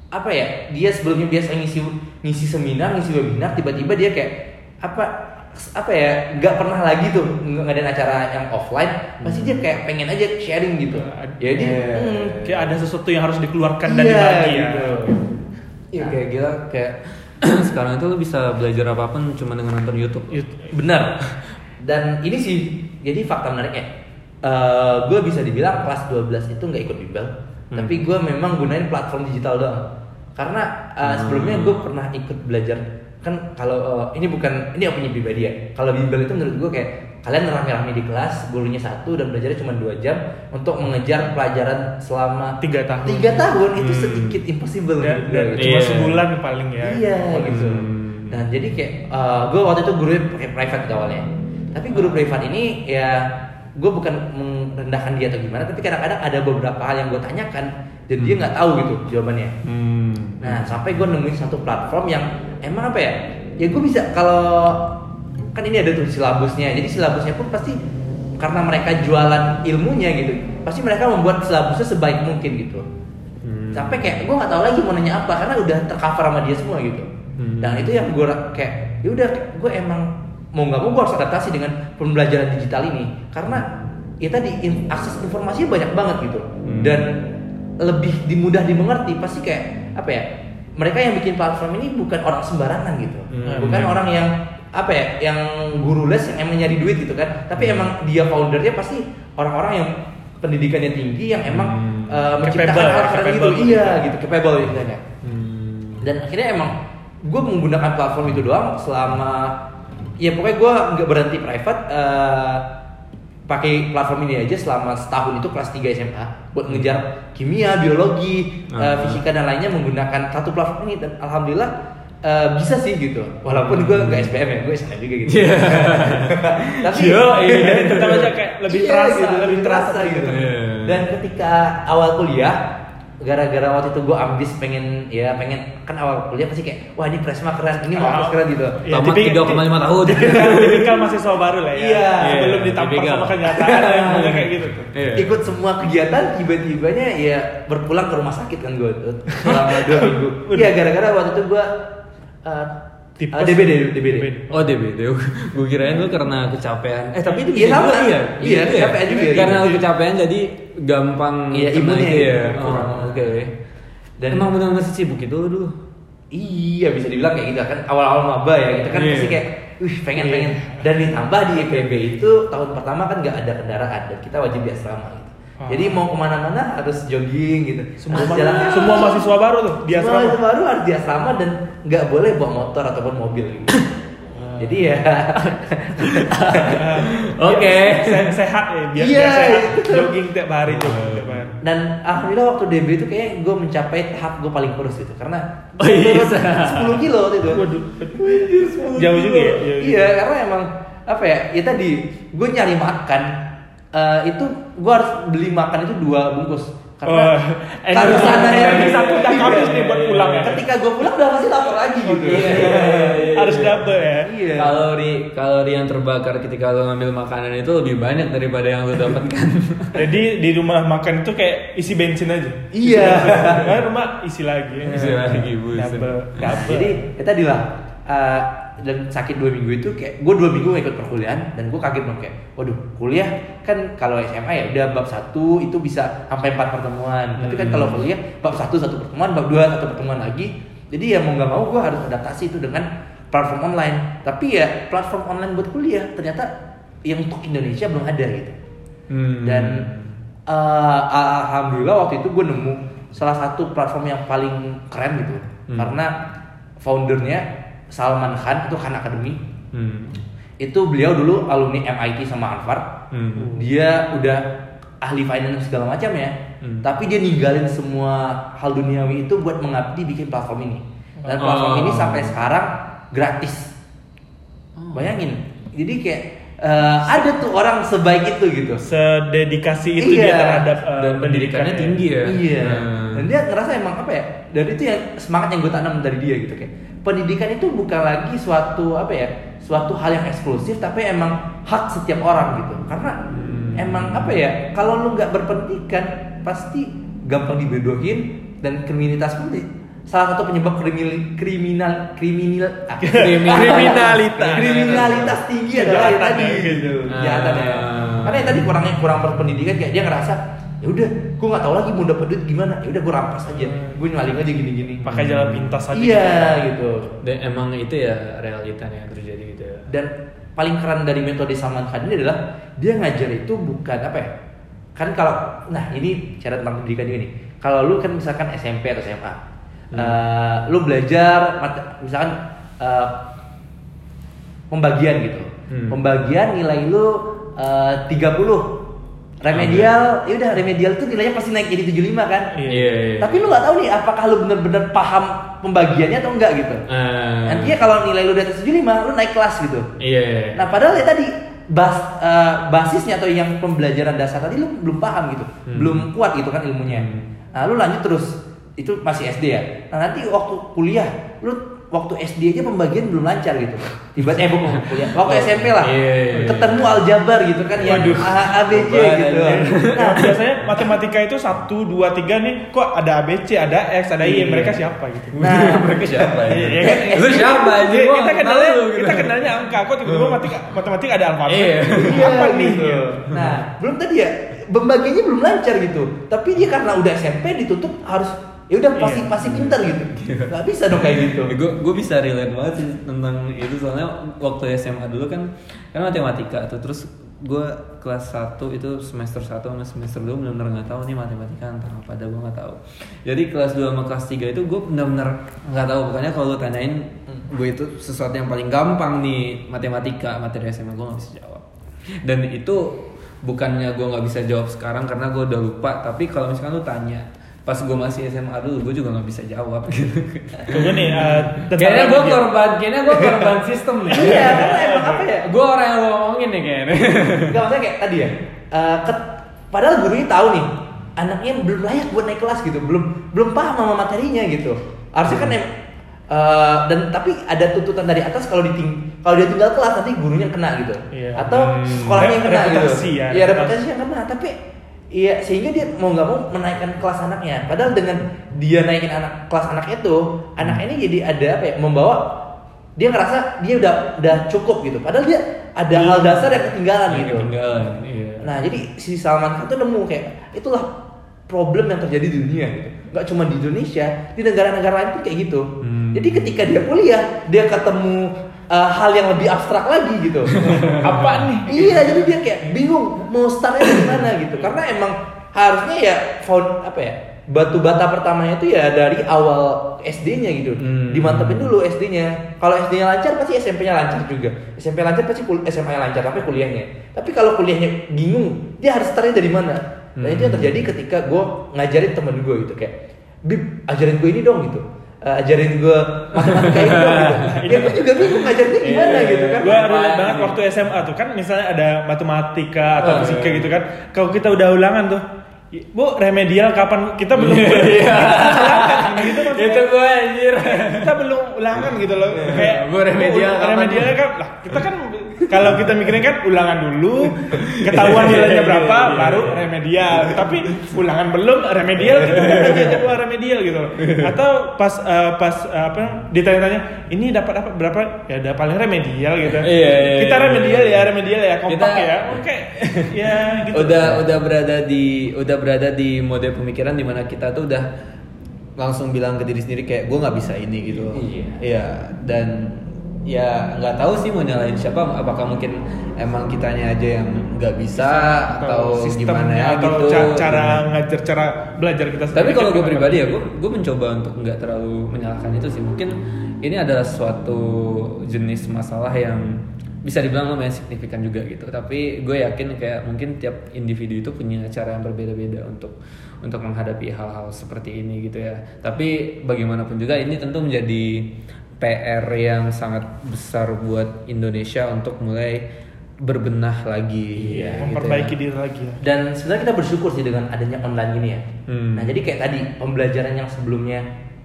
apa ya dia sebelumnya biasa ngisi ngisi seminar, ngisi webinar, tiba-tiba dia kayak apa apa ya nggak pernah lagi tuh nggak ngadain acara yang offline pasti dia kayak pengen aja sharing gitu jadi Iya. hmm, kayak ada sesuatu yang harus dikeluarkan dan Iya, dibagi ya gitu. Iya kayak gila kayak sekarang itu lu bisa belajar apa pun cuma dengan nonton YouTube. Benar. Dan ini sih jadi fakta menariknya. Eh gue bisa dibilang kelas 12 itu nggak ikut bimbel, Hmm. tapi gue memang gunain platform digital doang. Karena eh, sebelumnya gue pernah ikut belajar kan kalau eh, ini bukan ini opini pribadi ya. Kalau bimbel itu menurut gue kayak kalian rame-rame di kelas, gurunya satu dan belajarnya cuma dua jam untuk mengejar pelajaran selama Tiga tahun. Tiga tahun itu Hmm. sedikit impossible dan, menurut dan gue. cuma Iya. sebulan paling ya Iya gitu. Hmm. Nah jadi kayak gue waktu itu guru pakai private awalnya. Tapi guru private ini ya gue bukan merendahkan dia atau gimana, tapi kadang-kadang ada beberapa hal yang gue tanyakan dan dia nggak tahu gitu jawabannya. Hmm. Nah sampai gue nemuin satu platform yang emang apa ya? Ya gue bisa kalau kan ini ada tuh silabusnya, jadi silabusnya pun pasti karena mereka jualan ilmunya gitu, pasti mereka membuat silabusnya sebaik mungkin gitu Hmm. sampai kayak gue nggak tahu lagi mau nanya apa karena udah tercover sama dia semua gitu Hmm. dan itu yang gue kayak ya udah gue emang mau nggak mau gue harus adaptasi dengan pembelajaran digital ini karena ya tadi in- akses informasinya banyak banget gitu Hmm. dan lebih dimudah dimengerti pasti kayak apa ya mereka yang bikin platform ini bukan orang sembarangan gitu Hmm. bukan orang yang apa ya yang guru les yang emang nyari duit gitu kan tapi emang dia foundernya pasti orang-orang yang pendidikannya tinggi yang emang Hmm. uh, menciptakan hal seperti itu capable. iya gitu capable istilahnya Hmm. dan akhirnya emang gue menggunakan platform itu doang selama ya pokoknya gue nggak berhenti private eh, pakai platform ini aja selama setahun itu kelas 3 SMA buat ngejar kimia, biologi, eh, Ah. fisika dan lainnya menggunakan satu platform ini dan alhamdulillah eh, bisa sih gitu walaupun gue nggak SPM ya gue SNM juga gitu Iya. tapi Yo, iya, tetap aja kayak lebih Iya, terasa, gitu, lebih terasa gitu. Iya. Dan ketika awal kuliah, gara-gara waktu itu gue ambis pengen ya pengen kan awal kuliah pasti kayak wah ini presma keren, ini mau keren gitu. Ya, Tamat tipik- 3,5 tahun. Tipikal, tipikal mahasiswa baru lah ya. Iya. Belum ditampar Tipikal. sama kenyataan yang kayak gitu. Iya. Ikut semua kegiatan tiba-tibanya ya berpulang ke rumah sakit kan gue selama dua minggu. Iya gara-gara waktu itu gue uh, Tipes. uh, DBD, DBD. Oh DBD, gue kirain lu karena kecapean. Eh tapi itu Iya, bisa juga, iya. Iya, Gitu ya? kecapean juga, Karena gitu. lu kecapean jadi gampang Iya, imunnya itu ya. gitu, Oh, kurang. Oke. Dan Emang benar-benar sibuk itu lu dulu. Iya bisa dibilang kayak gitu kan awal-awal maba ya kita kan Iya. pasti kayak wih pengen Iya. pengen dan ditambah di IPB itu tahun pertama kan nggak ada kendaraan dan kita wajib di asrama gitu. Ah. Jadi mau ke mana-mana harus jogging gitu. Semua, Harus jalan kaki. semua mahasiswa baru tuh di Semua asrama. mahasiswa baru harus di asrama dan nggak boleh bawa motor ataupun mobil gitu. Jadi ya Oke. Se- sehat ya, biar, Iya, biar sehat. itu. Jogging tiap hari jogging tiap hari. dan alhamdulillah waktu DB itu kayak gue mencapai tahap gue paling kurus gitu karena Oh, iya. turun 10 kilo waktu itu. Waduh, jauh juga ya. Jauh juga. Iya, karena emang apa ya? Ya tadi gue nyari makan eh, itu gue harus beli makan itu dua bungkus. Oh, Karena energi- sana ya energi satu udah habis nih buat pulang ya. Ketika gue pulang udah pasti lapar lagi gitu. Iya, iya, iya. Harus dapet ya. Iya. Kalori kalori yang terbakar ketika lu ngambil makanan itu lebih banyak daripada yang lu dapatkan. Jadi di rumah makan itu kayak isi bensin aja. Iya. Kan rumah isi lagi. Isi lagi. Double, double. Jadi ya tadi lah eh, dan sakit dua minggu itu kayak gue dua minggu gak ikut perkuliahan dan gue kaget dong kayak waduh kuliah kan kalau SMA ya udah bab satu itu bisa sampai empat pertemuan. Tapi kan kalau kuliah bab satu satu pertemuan bab dua satu pertemuan lagi. Jadi ya mau nggak mau gue harus adaptasi itu dengan platform online. Tapi ya platform online buat kuliah ternyata yang untuk Indonesia belum ada gitu. Hmm. dan eh, alhamdulillah waktu itu gue nemu salah satu platform yang paling keren gitu. Hmm. karena foundernya Salman Khan itu Khan Academy Hmm. itu beliau dulu alumni MIT sama Harvard Hmm. dia udah ahli finance segala macam ya Hmm. tapi dia ninggalin semua hal duniawi itu buat mengabdi bikin platform ini dan platform Oh. ini sampai sekarang gratis bayangin jadi kayak eh, ada tuh orang sebaik itu gitu sededikasi itu Iya. dia terhadap uh, Dan pendidikannya tinggi ya. Iya. Hmm. Dan dia ngerasa emang apa ya? Dan itu yang semangat yang gue tanam dari dia gitu kayak. Pendidikan itu bukan lagi suatu apa ya? Suatu hal yang eksklusif tapi emang hak setiap orang gitu. Karena Hmm. emang apa ya? Kalau lu nggak berpendidikan pasti gampang dibodohin dan kriminalitas pun salah satu penyebab kriminal kriminal kriminal ah, Kriminalitas. kriminalitas tinggi adalah yang Kejahatan tadi ya, gitu ya Ah. karena yang tadi kurangnya kurang berpendidikan kayak dia ngerasa ya udah gue nggak tahu lagi mau dapet duit gimana. Ya udah gue rampas aja. Gue ngaling aja gini gini pakai jalan pintas aja. iya gitu Dan emang itu ya realitanya yang terjadi gitu ya. dan paling keren dari metode Salman Khan ini adalah dia ngajar itu bukan apa ya kan kalau nah ini cara tentang pendidikan juga nih kalau lu kan misalkan SMP atau SMA eh, lu belajar misalkan eh, pembagian gitu. Hmm. pembagian nilai lu eh, 30 remedial ya udah remedial tuh nilainya pasti naik jadi 75 kan Iya. Iya. iya. tapi lu nggak tahu nih apakah lu bener-bener paham pembagiannya atau enggak gitu Ah. Nantinya kalau nilai lu di atas 75, lu naik kelas gitu. Iya. iya. Nah, padahal ya tadi bas, eh, basisnya atau yang pembelajaran dasar tadi lu belum paham gitu. Hmm. Belum kuat gitu kan ilmunya. Hmm. Nah, lu lanjut terus. Itu masih SD ya. Nah, nanti waktu kuliah lu waktu SD aja pembagian belum lancar gitu. Tiba-tiba eh bukan kuliah. Waktu SMP lah. Iya, iya, iya. Ketemu aljabar gitu kan yang Waduh. A, A, B, C Apaan gitu. Nah, biasanya matematika itu 1 2 3 nih kok ada ABC, ada X, ada Y, mereka siapa gitu. Nah, mereka siapa iya kan? Lu siapa aja? Kita, kenalnya gitu. kita kenalnya angka, kok tiba-tiba matematika, matematika ada alfabet. Iya. Apa nih? gitu. Nah, belum tadi ya pembagiannya belum lancar gitu. Tapi dia karena udah SMP ditutup harus ya udah pasti Iya. pasti pintar gitu. Gak bisa dong kayak gitu. gue gue bisa relate banget sih tentang itu. Soalnya waktu SMA dulu kan kan matematika tuh. Terus gue kelas 1 itu semester 1 sama semester 2 benar-benar nggak tahu nih matematika tentang apa ada gue nggak tahu. Jadi kelas 2 sama kelas 3 itu gue benar-benar nggak tahu. Pokoknya kalau lu tanyain gue itu sesuatu yang paling gampang nih matematika materi SMA gue nggak bisa jawab. Dan itu bukannya gue nggak bisa jawab sekarang karena gue udah lupa. Tapi kalau misalkan lu tanya pas gue masih SMA dulu gue juga nggak bisa jawab gitu Tunggu nih, eh, tentang Kayaknya gue korban, kayaknya gue korban sistem nih. Iya, karena emang apa ya? Gue orang yang lo ngomongin nih kayaknya. Enggak maksudnya kayak tadi ya. eh, ket- padahal gurunya tahu nih anaknya belum layak buat naik kelas gitu, belum belum paham sama materinya gitu. Harusnya kan em- eh, dan tapi ada tuntutan dari atas kalau diting kalau dia tinggal kelas nanti gurunya kena gitu. Iya. Atau Hmm. sekolahnya yang kena gitu. Ya, Iya, reputasi. reputasi yang kena, tapi Iya, sehingga dia mau nggak mau menaikkan kelas anaknya. Padahal dengan dia naikin anak kelas anaknya tuh, anak ini jadi ada apa ya? Membawa dia ngerasa dia udah udah cukup gitu. Padahal dia ada hal dasar yang ketinggalan Yang gitu. ketinggalan, iya. Nah, jadi si Salman Khan tuh nemu kayak itulah problem yang terjadi di dunia gitu. Nggak cuma di Indonesia, di negara-negara lain pun kayak gitu. Hmm. Jadi ketika dia kuliah, dia ketemu uh, hal yang lebih abstrak lagi gitu. Apa nih? iya, jadi dia kayak bingung mau startnya dari mana gitu. Karena emang harusnya ya found apa ya? Batu bata pertamanya itu ya dari awal SD-nya gitu. Hmm. Dimantepin dulu SD-nya. Kalau SD-nya lancar pasti SMP-nya lancar juga. SMP lancar pasti SMA-nya lancar sampai kuliahnya. Tapi kalau kuliahnya bingung, dia harus startnya dari mana? Dan itu yang terjadi ketika gue ngajarin temen gue gitu kayak, Bib, ajarin gue ini dong gitu. Eh, ajarin gue matematika ini dong gitu. Ya gue juga bingung ngajarinnya gimana gitu kan. Gue relate banget waktu SMA tuh kan misalnya ada matematika atau Oh, fisika iya. gitu kan. Kalau kita udah ulangan tuh, Bu, remedial kapan kita belum Iya. gitu maksudnya. Itu gue anjir. kita belum ulangan gitu loh kayak Gua remedial bu, kapan? remedial kan lah kita kan kalau kita mikirin kan ulangan dulu ketahuan nilainya berapa Iya, iya, baru iya. remedial. Tapi ulangan belum remedial kita kan aja jadwal remedial gitu loh. Atau pas eh, pas eh, apa ditanya-tanya ini dapat dapat berapa? Ya udah paling remedial gitu. Iya, iya, kita iya. remedial ya remedial ya kompak Kita- ya. Oke. Ya gitu. Udah udah berada di udah berada di mode pemikiran di mana kita tuh udah langsung bilang ke diri sendiri kayak gue nggak bisa ini gitu. Iya. iya dan ya nggak tahu sih mau nyalain siapa. Apakah mungkin emang kitanya aja yang nggak bisa atau, sistemnya gimana atau gitu. ca- cara ngajar cara belajar kita tapi sendiri kalau kan gue pribadi ya gue gue mencoba untuk nggak terlalu menyalahkan itu sih. Mungkin ini adalah suatu jenis masalah yang bisa dibilang lumayan signifikan juga gitu. Tapi gue yakin kayak mungkin tiap individu itu punya cara yang berbeda-beda untuk untuk menghadapi hal-hal seperti ini gitu ya. Tapi bagaimanapun juga ini tentu menjadi PR yang sangat besar buat Indonesia untuk mulai berbenah lagi Iya, gitu memperbaiki ya. diri lagi ya Dan sebenarnya kita bersyukur sih dengan adanya online ini ya. Hmm. Nah jadi kayak tadi pembelajaran yang sebelumnya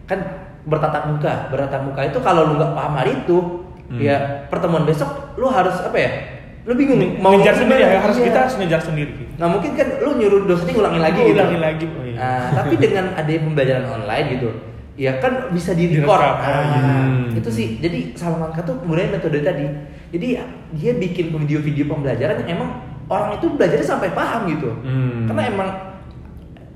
kan bertatap muka, bertatap muka itu kalau lu nggak paham hari itu, Hmm. ya pertemuan besok lu harus apa ya? Lu bingung mau ngejar sendiri ya harus Iya. kita harus ngejar sendiri Nah mungkin kan lu nyuruh dosennya ngulangin lagi gitu. ulangin lagi oh, iya. Nah, tapi dengan adanya pembelajaran online gitu, ya kan bisa di record. Direkam, oh, iya. Hmm. Itu sih. Jadi Salman Khan tuh menggunakan metode tadi. Jadi dia bikin video-video pembelajaran yang emang orang itu belajarnya sampai paham gitu. Hmm. Karena emang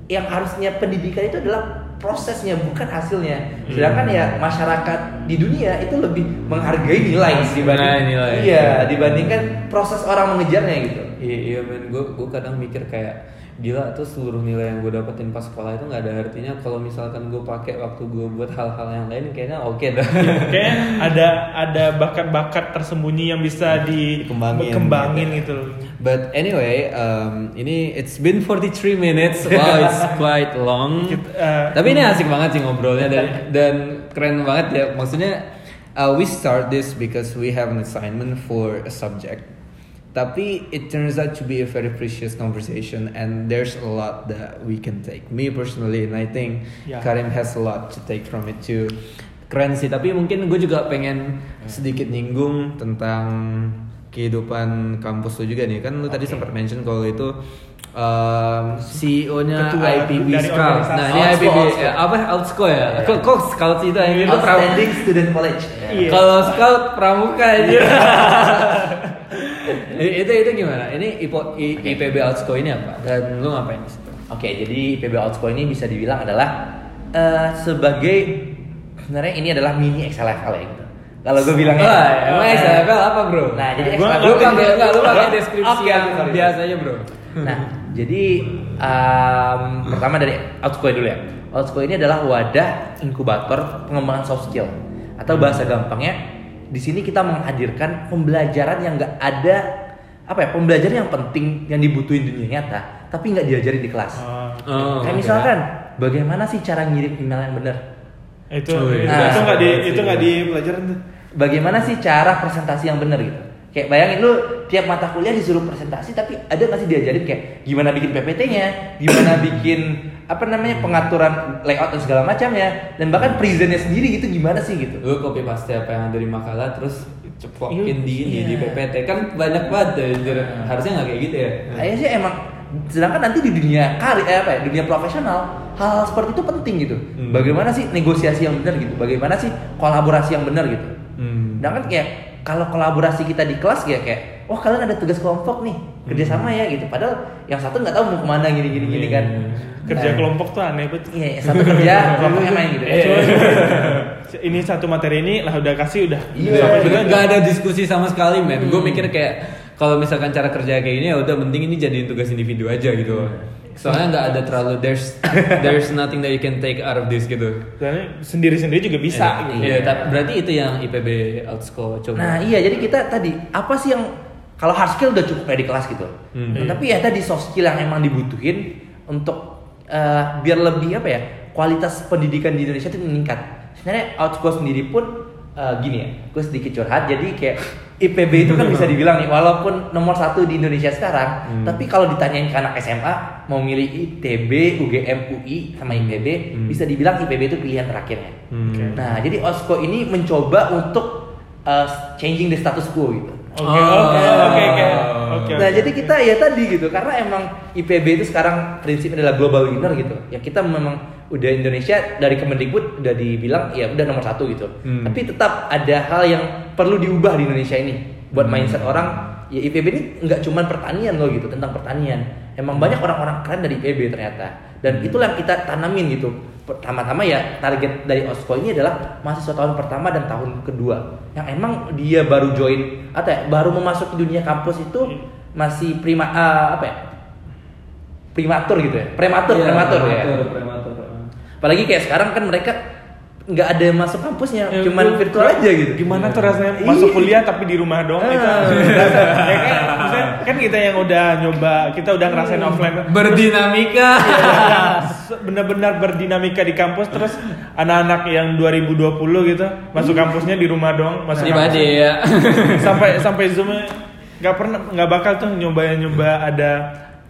yang harusnya pendidikan itu adalah prosesnya bukan hasilnya. Sedangkan ya masyarakat di dunia itu lebih menghargai nilai dibanding Nah, nilai. Iya, dibandingkan proses orang mengejarnya gitu. Iya iya men, gue gue kadang mikir kayak gila tuh seluruh nilai yang gue dapetin pas sekolah itu nggak ada artinya kalau misalkan gue pakai waktu gue buat hal-hal yang lain kayaknya oke dah. Kayak ada ada bakat-bakat tersembunyi yang bisa di Dikembangin, kembangin gitu. gitu. But anyway, um, ini it's been 43 minutes. Wow, it's quite long. Kita, eh, Tapi ini asik banget sih ngobrolnya dan dan keren banget ya. Maksudnya uh, we start this because we have an assignment for a subject. Tapi it turns out to be a very precious conversation and there's a lot that we can take. Me personally and I think Yeah. Karim has a lot to take from it too. keren sih tapi mungkin gue juga pengen sedikit nyinggung tentang kehidupan kampus lu juga nih kan lu tadi Oke. sempat mention kalau itu um, CEO-nya IPB dari Scout. organisasi. Nah, ini Outsco, IPB Outsco. ya, apa Outsco ya? Kok kok Scout itu yang pra- Outstanding Student College. Iya. Kalau Scout pramuka aja. Itu itu gimana? Ini IPO, I- IPB Outsco ini apa? Dan lu ngapain di situ? Oke, jadi PB Outsco ini bisa dibilang adalah eh, sebagai sebenarnya ini adalah mini XLFL ya gitu. Kalau gue bilangnya. Wah, emang SFL apa bro? Nah, jadi Gua XLFL lu pakai enggak lu pakai deskripsi Oke, yang sorry. biasa aja bro. Nah, jadi em, pertama dari Outsco dulu ya. Outsco ini adalah wadah inkubator pengembangan soft skill atau bahasa gampangnya di sini kita menghadirkan pembelajaran yang nggak ada apa ya pembelajaran yang penting yang dibutuhin dunia nyata tapi nggak diajarin di kelas. Oh, Oh, Kayak oke. misalkan bagaimana sih cara ngirim email yang benar? itu Oh, iya. itu Nah, itu nggak di itu nggak di pelajaran tuh. Bagaimana sih cara presentasi yang benar gitu? Kayak bayangin lu tiap mata kuliah disuruh presentasi tapi ada nggak sih diajarin kayak gimana bikin PPT-nya, gimana bikin apa namanya pengaturan layout dan segala macamnya dan bahkan presentnya sendiri gitu gimana sih gitu? Lu copy paste apa yang ada di makalah terus ceplokin Iya. di ini Iya. di PPT kan banyak banget ya, harusnya nggak kayak gitu ya. Kayaknya sih emang sedangkan nanti di dunia karir eh, apa ya, dunia profesional hal seperti itu penting gitu. Hmm. Bagaimana sih negosiasi yang benar gitu? Bagaimana sih kolaborasi yang benar gitu? Hmm. Sedangkan kayak kalau kolaborasi kita di kelas ya kayak, wah kalian ada tugas kelompok nih, kerjasama ya gitu. Padahal yang satu nggak tahu mau ke mana gini gini gini kan. Kerja Nah, kelompok tuh aneh banget. Iya, satu kerja, kelompoknya main gitu. Iya. ini satu materi ini lah udah kasih udah. Iya. Nggak ada diskusi sama sekali men. Gue Hmm. mikir kayak kalau misalkan cara kerja kayak gini ya udah penting ini jadiin tugas individu aja gitu. Soalnya nggak ada terlalu there's there's nothing that you can take out of this gitu. Dan sendiri-sendiri juga bisa. Iya, gitu. Iya, tapi berarti itu yang IPB Outsco coba. Nah iya jadi kita tadi apa sih yang kalau hard skill udah cukup ya di kelas gitu. Hmm. Nah, tapi ya tadi soft skill yang emang dibutuhin untuk eh, biar lebih apa ya kualitas pendidikan di Indonesia itu meningkat. Sebenarnya Outsco sendiri pun eh, gini ya, gue sedikit curhat. Jadi kayak IPB itu kan bisa dibilang nih walaupun nomor satu di Indonesia sekarang, Hmm. tapi kalau ditanyain ke anak SMA mau milih ITB, UGM, UI sama IPB, Hmm. bisa dibilang IPB itu pilihan terakhirnya. Hmm. Nah, jadi Osko ini mencoba untuk uh, changing the status quo gitu. Oke, Oh. oke, oke, oke. Nah, jadi kita ya tadi gitu, karena emang IPB itu sekarang prinsipnya adalah global winner gitu. Ya kita memang udah Indonesia dari Kemendikbud udah dibilang ya udah nomor satu gitu. Hmm. Tapi tetap ada hal yang perlu diubah di Indonesia ini buat Hmm. mindset orang. Ya IPB ini nggak cuma pertanian loh gitu tentang pertanian. Emang banyak orang-orang keren dari IPB ternyata. Dan Hmm. itulah yang kita tanamin gitu. Pertama-tama ya target dari Osko ini adalah mahasiswa tahun pertama dan tahun kedua yang emang dia baru join atau ya, baru memasuki dunia kampus itu masih prima ah, apa ya primatur gitu ya prematur Iya, prematur ya prematur, prematur. Apalagi kayak sekarang kan mereka nggak ada yang masuk kampusnya Ya, cuman virtual aja gitu Gimana tuh rasanya Iya. masuk kuliah tapi di rumah doang itu? Ah. ya kan, kan kita yang udah nyoba, kita udah ngerasain offline. Berdinamika. Se- benar-benar berdinamika di kampus terus anak-anak yang 2020 gitu masuk kampusnya di rumah doang masuk kampus. Bade ya. sampai sampai zoom nggak pernah nggak bakal tuh nyoba nyoba ada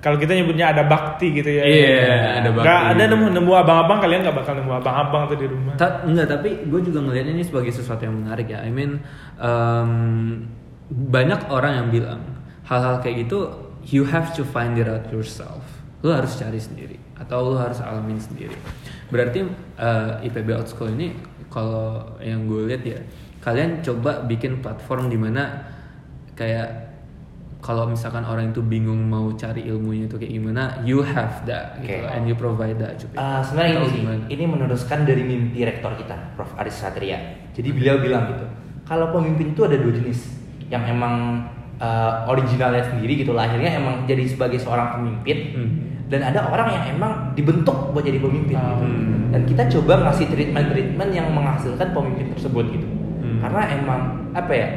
kalau kita nyebutnya ada bakti gitu ya Iya, ada bakti. nggak ada nemu nemu abang-abang kalian nggak bakal nemu abang-abang tuh di rumah Ta- enggak, tapi gue juga ngelihat ini sebagai sesuatu yang menarik ya. I mean, um, banyak orang yang bilang hal-hal kayak gitu, you have to find it out yourself. Lu harus cari sendiri atau lu harus alamin sendiri. Berarti uh, IPB Outschool ini kalau yang gue lihat ya, kalian coba bikin platform di mana kayak kalau misalkan orang itu bingung mau cari ilmunya itu kayak gimana, you have that gitu, Oke. and you provide that. Ah, sebenarnya Atau ini sih, ini meneruskan dari mimpi rektor kita, Prof. Aris Satria. Jadi beliau bilang gitu, kalau pemimpin itu ada dua jenis, yang emang uh, originalnya sendiri gitu, lahirnya emang jadi sebagai seorang pemimpin, Hmm. dan ada orang yang emang dibentuk buat jadi pemimpin. Ah. gitu. Hmm. Dan kita coba ngasih treatment-treatment yang menghasilkan pemimpin tersebut gitu, Hmm. karena emang apa ya,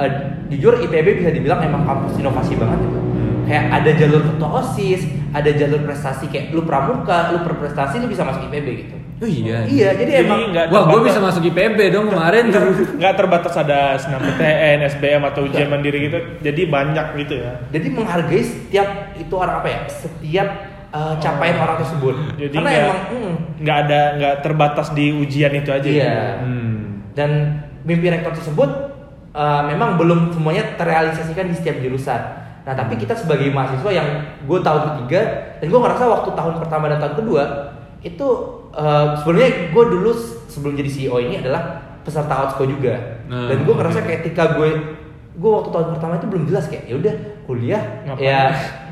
uh, jujur IPB bisa dibilang emang kampus inovasi banget gitu. Hmm. Kayak ada jalur ketua osis, ada jalur prestasi kayak lu pramuka, lu berprestasi lu bisa masuk IPB gitu. Oh iya. Iya, jadi, Jadi emang nggak Wah, gue bisa masuk IPB dong kemarin. nggak terbatas ada senam PTN, SBM atau ujian mandiri gitu jadi banyak gitu ya jadi menghargai setiap itu orang apa ya? Setiap uh, capaian orang tersebut. jadi Karena nggak emang hmm, nggak ada nggak terbatas di ujian itu aja Iya. gitu. Hmm. dan mimpi rektor tersebut uh, memang belum semuanya terrealisasikan di setiap jurusan nah tapi kita sebagai mahasiswa yang gue tahun ketiga dan gue ngerasa waktu tahun pertama dan tahun kedua itu uh, sebenarnya gue dulu sebelum jadi CEO ini adalah peserta outsko juga Nah, dan gue ngerasa kayak ketika gue gue waktu tahun pertama itu belum jelas kayak ya udah kuliah Ngapain? ya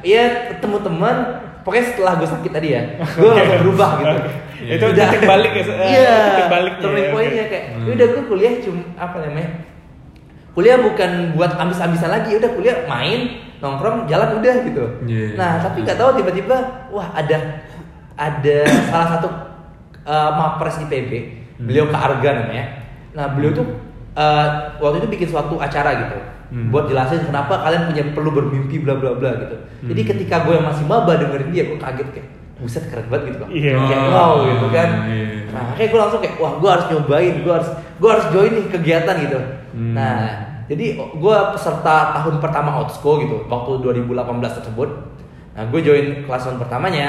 ya ketemu teman pokoknya setelah gue sakit tadi ya gue langsung berubah gitu Oke. Itu Udah. titik balik ya, eh, iya titik baliknya turning ya, pointnya kayak Hmm. ya udah gue kuliah cuma apa namanya kuliah bukan buat ambis-ambisan lagi udah kuliah main nongkrong jalan udah gitu Iya. nah tapi nggak tahu tiba-tiba wah ada ada salah satu uh, mapres IPB beliau Kak Arga namanya nah beliau tuh uh, waktu itu bikin suatu acara gitu Hmm. buat jelasin kenapa kalian punya perlu bermimpi bla bla bla gitu jadi Hmm. ketika gue yang masih maba dengerin dia gue kaget kayak buset keren banget gitu loh Iya. kayak Oh, wow gitu kan iya. Nah kayak gue langsung kayak wah gue harus nyobain gue harus gue harus join nih kegiatan gitu Hmm. nah jadi gue peserta tahun pertama outsko gitu waktu 2018 tersebut nah gue join kelas tahun pertamanya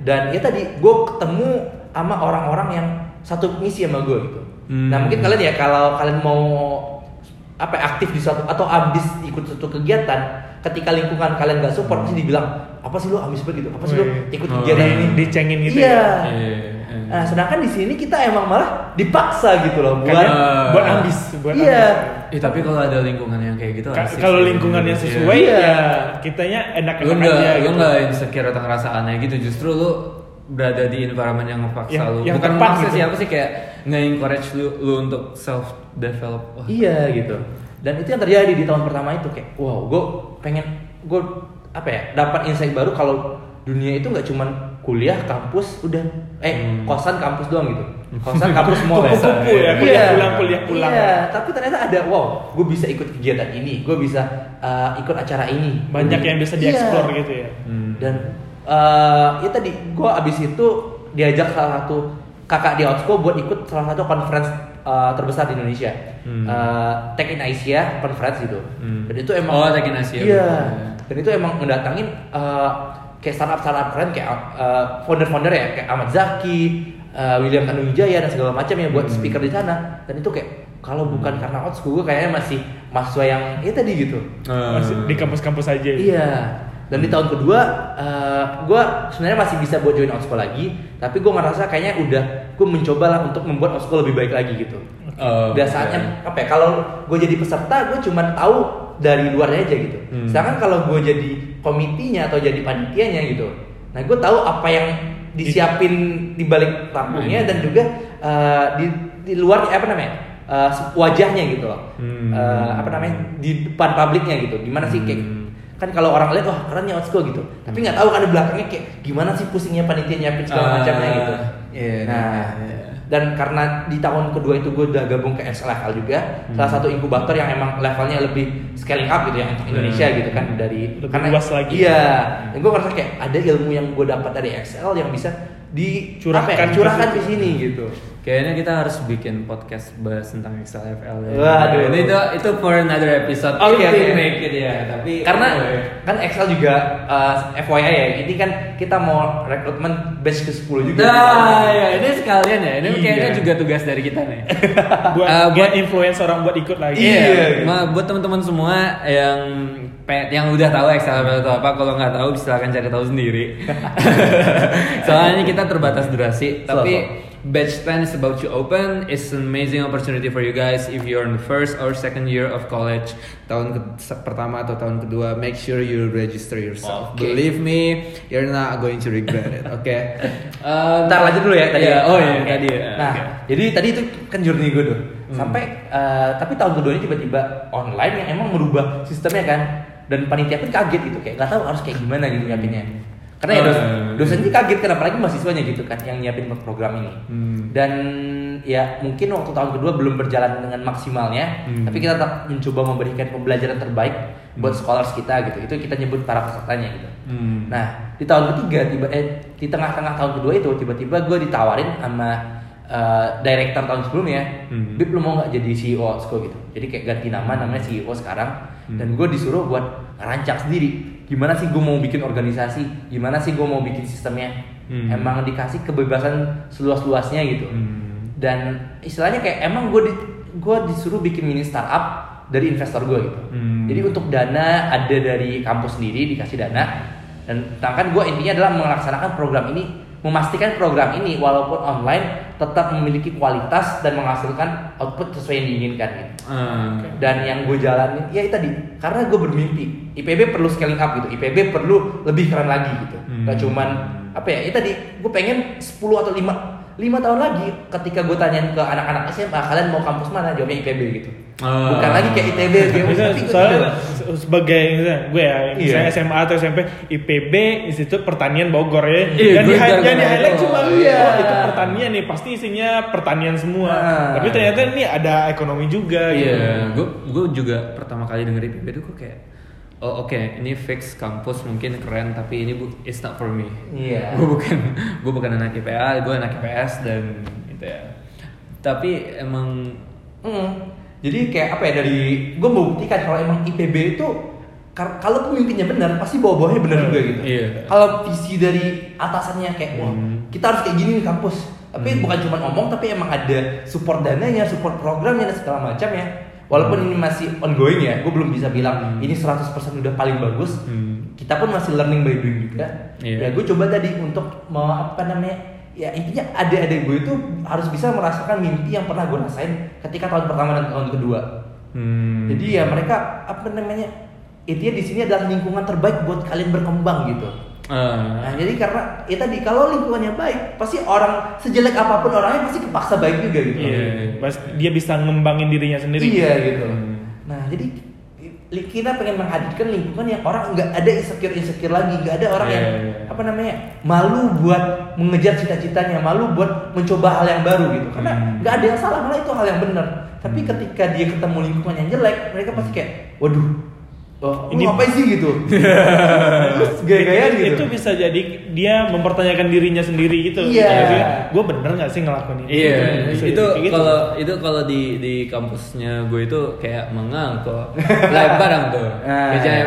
dan ya tadi gue ketemu sama orang-orang yang satu misi sama gue gitu Hmm. nah mungkin kalian ya kalau kalian mau apa aktif di suatu atau ambis ikut suatu kegiatan ketika lingkungan kalian nggak support pasti dibilang apa sih lo ambis banget gitu apa sih lo Wih. ikut Oh. kegiatan Di- ini dicengin gitu iya ya? Iya, iya. Nah, sedangkan di sini kita emang malah dipaksa gitu loh buat Karena Ah. buat ambis, buat Iya. ambis. Eh, tapi kalau ada lingkungan yang kayak gitu Ka- Kalau lingkungannya Iya. sesuai Iya. ya kitanya enak-enak nggak aja lu gitu. nggak insecure atau ngerasa aneh gitu justru lu berada di environment yang memaksa Yang- lu yang bukan memaksa gitu. sih apa sih kayak nge-encourage lu, lu untuk self develop Iya gitu. Dan itu yang terjadi di tahun pertama itu kayak wow, gue pengen gue apa ya dapat insight baru kalau dunia itu nggak cuman kuliah kampus udah eh Hmm. kosan kampus doang gitu. Kosan kampus mall ya. Kupu-kupu ya, kuliah pulang, kuliah pulang. Iya, tapi ternyata ada wow, gue bisa ikut kegiatan ini, gue bisa uh, ikut acara ini. Banyak yang bisa Iya. dieksplor gitu ya. Hmm. Dan eh ya tadi gue abis itu diajak salah satu kakak di Outsko buat ikut salah satu conference eh, terbesar di Indonesia, Hmm. Eh, Tech in Asia Conference gitu. Hmm. Dan itu emang Oh, Tech in Asia, Iya. betul. Dan itu emang ngedatangin eh, kayak startup startup keren kayak eh, founder-founder ya kayak Ahmad Zaki, eh, William Tanuwijaya dan segala macam ya buat Hmm. speaker di sana. Dan itu kayak kalau bukan karena Outsko gue kayaknya masih mahasiswa yang ya tadi gitu. Ah. Masih di kampus-kampus aja. gitu. Iya. Dan di tahun kedua, eh gue sebenarnya masih bisa buat join Outsko lagi, tapi gue ngerasa kayaknya udah gue mencoba lah untuk membuat Outsko lebih baik lagi gitu. Oh, udah oke. saatnya apa ya? Kalau gue jadi peserta, gue cuma tahu dari luarnya aja gitu. Hmm. Sedangkan kalau gue jadi komitinya atau jadi panitianya gitu, nah gue tahu apa yang disiapin di balik panggung,nya Hmm. dan juga eh, di di luar apa namanya eh, wajahnya gitu loh. Hmm. Eh, apa namanya di depan publiknya gitu. Gimana sih kayak Hmm. kan kalau orang lihat wah keren ya gitu tapi nggak tahu kan di belakangnya kayak gimana sih pusingnya panitia nyiapin segala Ah, macamnya gitu iya, nah iya. Dan karena di tahun kedua itu gue udah gabung ke XLFL juga salah satu inkubator yang emang levelnya lebih scaling up gitu ya untuk Indonesia Hmm. gitu kan dari Lebih luas lagi. iya dan gue ngerasa kayak ada ilmu yang gue dapat dari XL yang bisa dicurahkan curahkan situ. di sini gitu Kayaknya kita harus bikin podcast bahas tentang XLFL. ya. Waduh. Ini itu itu for another episode. Oke, we oke. make it ya. Tapi karena anyway. kan Excel juga uh, FYI ya ini kan kita mau rekrutmen batch ke 10 juga Nah, ya ini sekalian ya. Ini Iya. kayaknya juga tugas dari kita nih. buat Eh, buat influence orang buat ikut lagi. Iya. Iya, ma- buat teman-teman semua yang yang udah tahu XLFL itu apa, kalau nggak tahu silakan cari tahu sendiri. Soalnya kita terbatas durasi, tapi batch 10 is about to open. It's an amazing opportunity for you guys if you're in the first or second year of college. Tahun ke- pertama atau tahun kedua, make sure you register yourself. Oke. Believe me, you're not going to regret it. Oke. Eh, Ntar lanjut dulu ya tadi. Iya, oh iya Oke. tadi. ya. Nah, Oke. jadi tadi itu kan journey gue tuh. Hmm. Sampai uh, tapi tahun kedua ini tiba-tiba online yang emang merubah sistemnya kan. Dan panitia pun kaget gitu kayak nggak tahu harus kayak gimana gitu nyiapinnya. Karena ya Oh, dos, iya, dosennya kaget kan apalagi mahasiswanya gitu kan yang nyiapin program ini. Hmm. Dan ya mungkin waktu tahun kedua belum berjalan dengan maksimalnya, Hmm. tapi kita tetap mencoba memberikan pembelajaran terbaik buat scholars kita gitu. Itu kita nyebut para pesertanya gitu. Hmm. Nah di tahun ketiga tiba eh di tengah-tengah tahun kedua itu tiba-tiba gue ditawarin sama uh, director tahun sebelumnya, Hmm. Bib lu mau nggak jadi CEO Outsko gitu. Jadi kayak ganti nama namanya CEO sekarang Hmm. dan gue disuruh buat ngerancang sendiri. Gimana sih gue mau bikin organisasi? Gimana sih gue mau bikin sistemnya? Hmm. Emang dikasih kebebasan seluas-luasnya gitu Hmm. dan istilahnya kayak emang gue di, gue disuruh bikin mini startup dari investor gue gitu. Hmm. Jadi untuk dana ada dari kampus sendiri dikasih dana dan sedangkan gue intinya adalah melaksanakan program ini memastikan program ini walaupun online tetap memiliki kualitas dan menghasilkan output sesuai yang diinginkan gitu. Ah. Dan yang gue jalanin ya itu tadi karena gue bermimpi IPB perlu scaling up gitu. IPB perlu lebih keren lagi gitu. Hmm. Gak cuman apa ya? Itu tadi gue pengen 10 atau 5 lima tahun lagi ketika gue tanyain ke anak-anak SMA kalian mau kampus mana jawabnya IPB gitu. Ah. Bukan lagi kayak ITB Misalnya, soalnya gitu. se- sebagai misalnya gue ya, misalnya Iya. SMA atau SMP, IPB Institut Pertanian Bogor ya. Iya, yang di gue juga yang di highlight cuma Iya. oh, itu pertanian nih, pasti isinya pertanian semua. Ah. Tapi ternyata ini ada ekonomi juga gitu. Iya, gue gue juga pertama kali denger IPB itu gue kayak oh oke ini fix kampus mungkin keren tapi ini bu it's not for me. Iya. Gue bukan gue bukan anak IPA, gue anak IPS dan gitu ya. Tapi emang Hmm. Jadi kayak apa ya dari gue membuktikan kalau emang IPB itu kalau pemimpinnya benar pasti bawa-bawanya benar juga gitu. Iya. Kalau visi dari atasannya kayak wah Hmm. kita harus kayak gini nih kampus. Tapi Hmm. bukan cuma ngomong tapi emang ada support dananya, support programnya dan segala macam ya. Walaupun ini masih ongoing ya, gue belum bisa bilang Hmm. ini 100% udah paling bagus. Hmm. Kita pun masih learning by doing juga. Iya. Ya gue coba tadi untuk mau apa namanya ya intinya adik-adik gue itu harus bisa merasakan mimpi yang pernah gue rasain ketika tahun pertama dan tahun kedua. hmm, Jadi ya mereka apa namanya intinya di sini adalah lingkungan terbaik buat kalian berkembang gitu. Ah, Nah jadi karena ya tadi kalau lingkungannya baik pasti orang sejelek apa pun orangnya pasti kepaksa baik juga gitu. Iya. Pas dia bisa ngembangin dirinya sendiri. Iya gitu. Hmm. Nah jadi kita pengen menghadirkan lingkungan yang orang nggak ada insecure insecure lagi, nggak ada orang Iya, yang iya. apa namanya malu buat mengejar cita-citanya, malu buat mencoba hal yang baru gitu. Karena Hmm. nggak ada yang salah, malah itu hal yang benar. Tapi Hmm. ketika dia ketemu lingkungan yang jelek, mereka pasti kayak, waduh, oh, Ini- apa sih gitu? Terus gaya-gayaan gitu. Itu bisa jadi dia mempertanyakan dirinya sendiri gitu. Iya. Gue bener gak sih ngelakuin ini? Iya, Bisa itu kayak gitu. kalau itu kalau di di kampusnya gue itu kayak live bareng tuh. Ah. Misalnya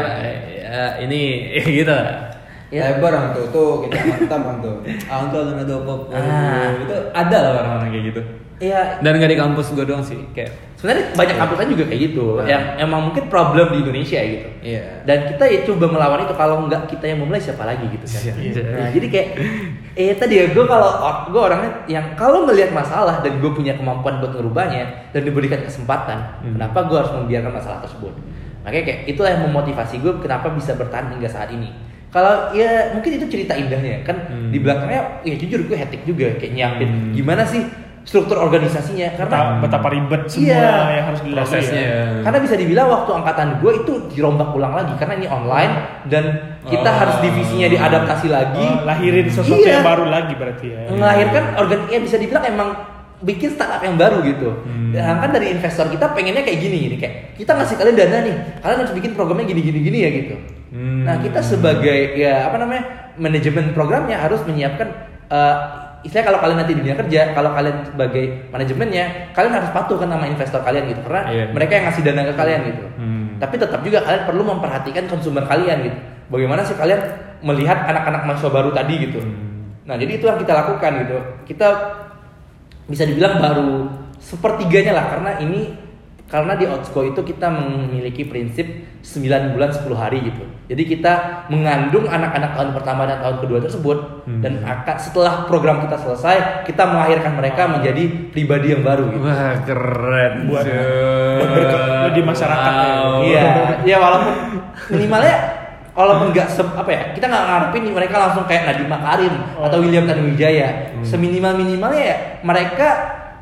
ya, ini gitu lah. Ya. Lebar orang tuh, tuh kita mantap orang tuh. Ang tuh ada apa Ah. itu ada lah orang-orang kayak gitu. Iya, Dan gak di kampus gue doang sih, kayak sebenarnya banyak kampusan juga kayak gitu. Ah. Yang emang mungkin problem di Indonesia gitu. Iya. Dan kita ya coba melawan itu kalau nggak kita yang memulai siapa lagi gitu kan. Iya. Nah, jadi kayak eh tadi ya gue kalau gue orangnya yang kalau melihat masalah dan gue punya kemampuan buat ngerubahnya dan diberikan kesempatan, Hmm. kenapa gue harus membiarkan masalah tersebut? Makanya kayak itulah yang memotivasi gue kenapa bisa bertahan hingga saat ini. Kalau ya mungkin itu cerita indahnya kan Hmm. di belakangnya ya jujur gue hektik juga kayak nyiapin Hmm. gimana sih struktur organisasinya karena Betapa, betapa ribet semua Iya. yang harus dilalui prosesnya ya. ya. karena bisa dibilang waktu angkatan gue itu dirombak ulang lagi karena ini online dan kita Oh. harus divisinya diadaptasi lagi. Oh, lahirin sesuatu Iya. yang baru lagi berarti ya. Melahirkan organ ya bisa dibilang emang bikin startup yang baru gitu. Hmm. Dan kan dari investor kita pengennya kayak gini gini kayak kita ngasih kalian dana nih, kalian harus bikin programnya gini gini gini ya gitu. Hmm. Nah kita sebagai ya apa namanya manajemen programnya harus menyiapkan eh, istilahnya kalau kalian nanti di dunia kerja, kalau kalian sebagai manajemennya, kalian harus patuh kan sama investor kalian gitu karena Iya. mereka yang ngasih dana ke kalian gitu. Hmm. Tapi tetap juga kalian perlu memperhatikan konsumer kalian gitu. Bagaimana sih kalian melihat anak-anak mahasiswa baru tadi gitu. Hmm. Nah, jadi itu yang kita lakukan gitu. Kita bisa dibilang baru sepertiganya lah karena ini karena di Outsko itu kita memiliki prinsip 9 bulan 10 hari gitu. Jadi kita mengandung anak-anak tahun pertama dan tahun kedua tersebut Hmm. dan akan setelah program kita selesai, kita melahirkan mereka menjadi pribadi yang baru gitu. Wah keren. Buat- buat di masyarakat ya. Wow. Iya, ya walaupun minimalnya walaupun nggak se- apa ya kita nggak ngarepin nih mereka langsung kayak Nadiem Makarim Oh. atau William Tanuwijaya. Hmm. Seminimal minimalnya ya mereka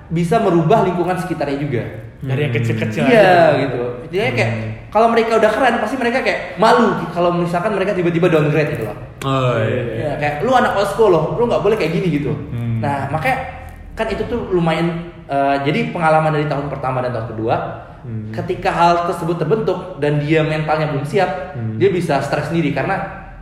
bisa merubah lingkungan sekitarnya juga. Dari yang kecil-kecil Iya aja. gitu. Jadi kayak kalau mereka udah keren pasti mereka kayak malu kalau misalkan mereka tiba-tiba downgrade gitu loh. Oh iya. Ya, kayak lu anak school loh, lu nggak boleh kayak gini gitu. Hmm. Nah makanya kan itu tuh lumayan eh, jadi pengalaman dari tahun pertama dan tahun kedua. Hmm. Ketika hal tersebut terbentuk dan dia mentalnya belum siap, Hmm. dia bisa stres sendiri karena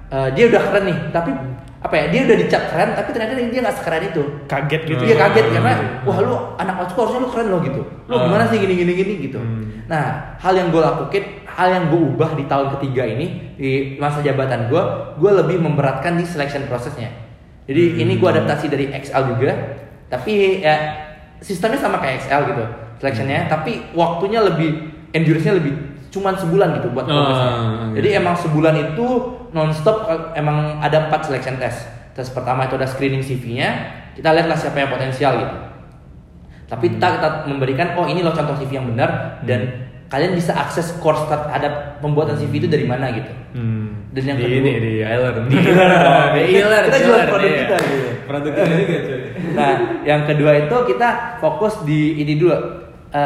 eh, dia udah keren nih, tapi apa ya dia udah dicap keren, tapi ternyata dia nggak sekeren itu. Kaget gitu. Dia ya. kaget karena Hmm. wah lu anak school harusnya lu keren loh gitu. Lu Ah. gimana sih gini gini gini gitu. Hmm. Nah, hal yang gue lakukan, hal yang gue ubah di tahun ketiga ini di masa jabatan gue, gue lebih memberatkan di selection prosesnya. Jadi Hmm. ini gue adaptasi dari XL juga, tapi ya sistemnya sama kayak XL gitu. Seleksinya, tapi waktunya lebih endurance-nya lebih cuman sebulan gitu buat Oh, progresnya. gitu. Jadi emang sebulan itu nonstop eh, emang ada empat selection test. Tes pertama itu ada screening CV-nya, kita lihatlah siapa yang potensial gitu. Tapi kita, kita memberikan oh ini loh contoh CV yang benar dan kalian bisa akses course terhadap pembuatan CV itu dari mana gitu. Hmm. Dan yang kedua- ini di. Di Iler dong. Di Iler. Kita jual produk iya. kita gitu. Produk kita juga cuy. Nah, yang kedua itu kita fokus di ini dulu. Eh,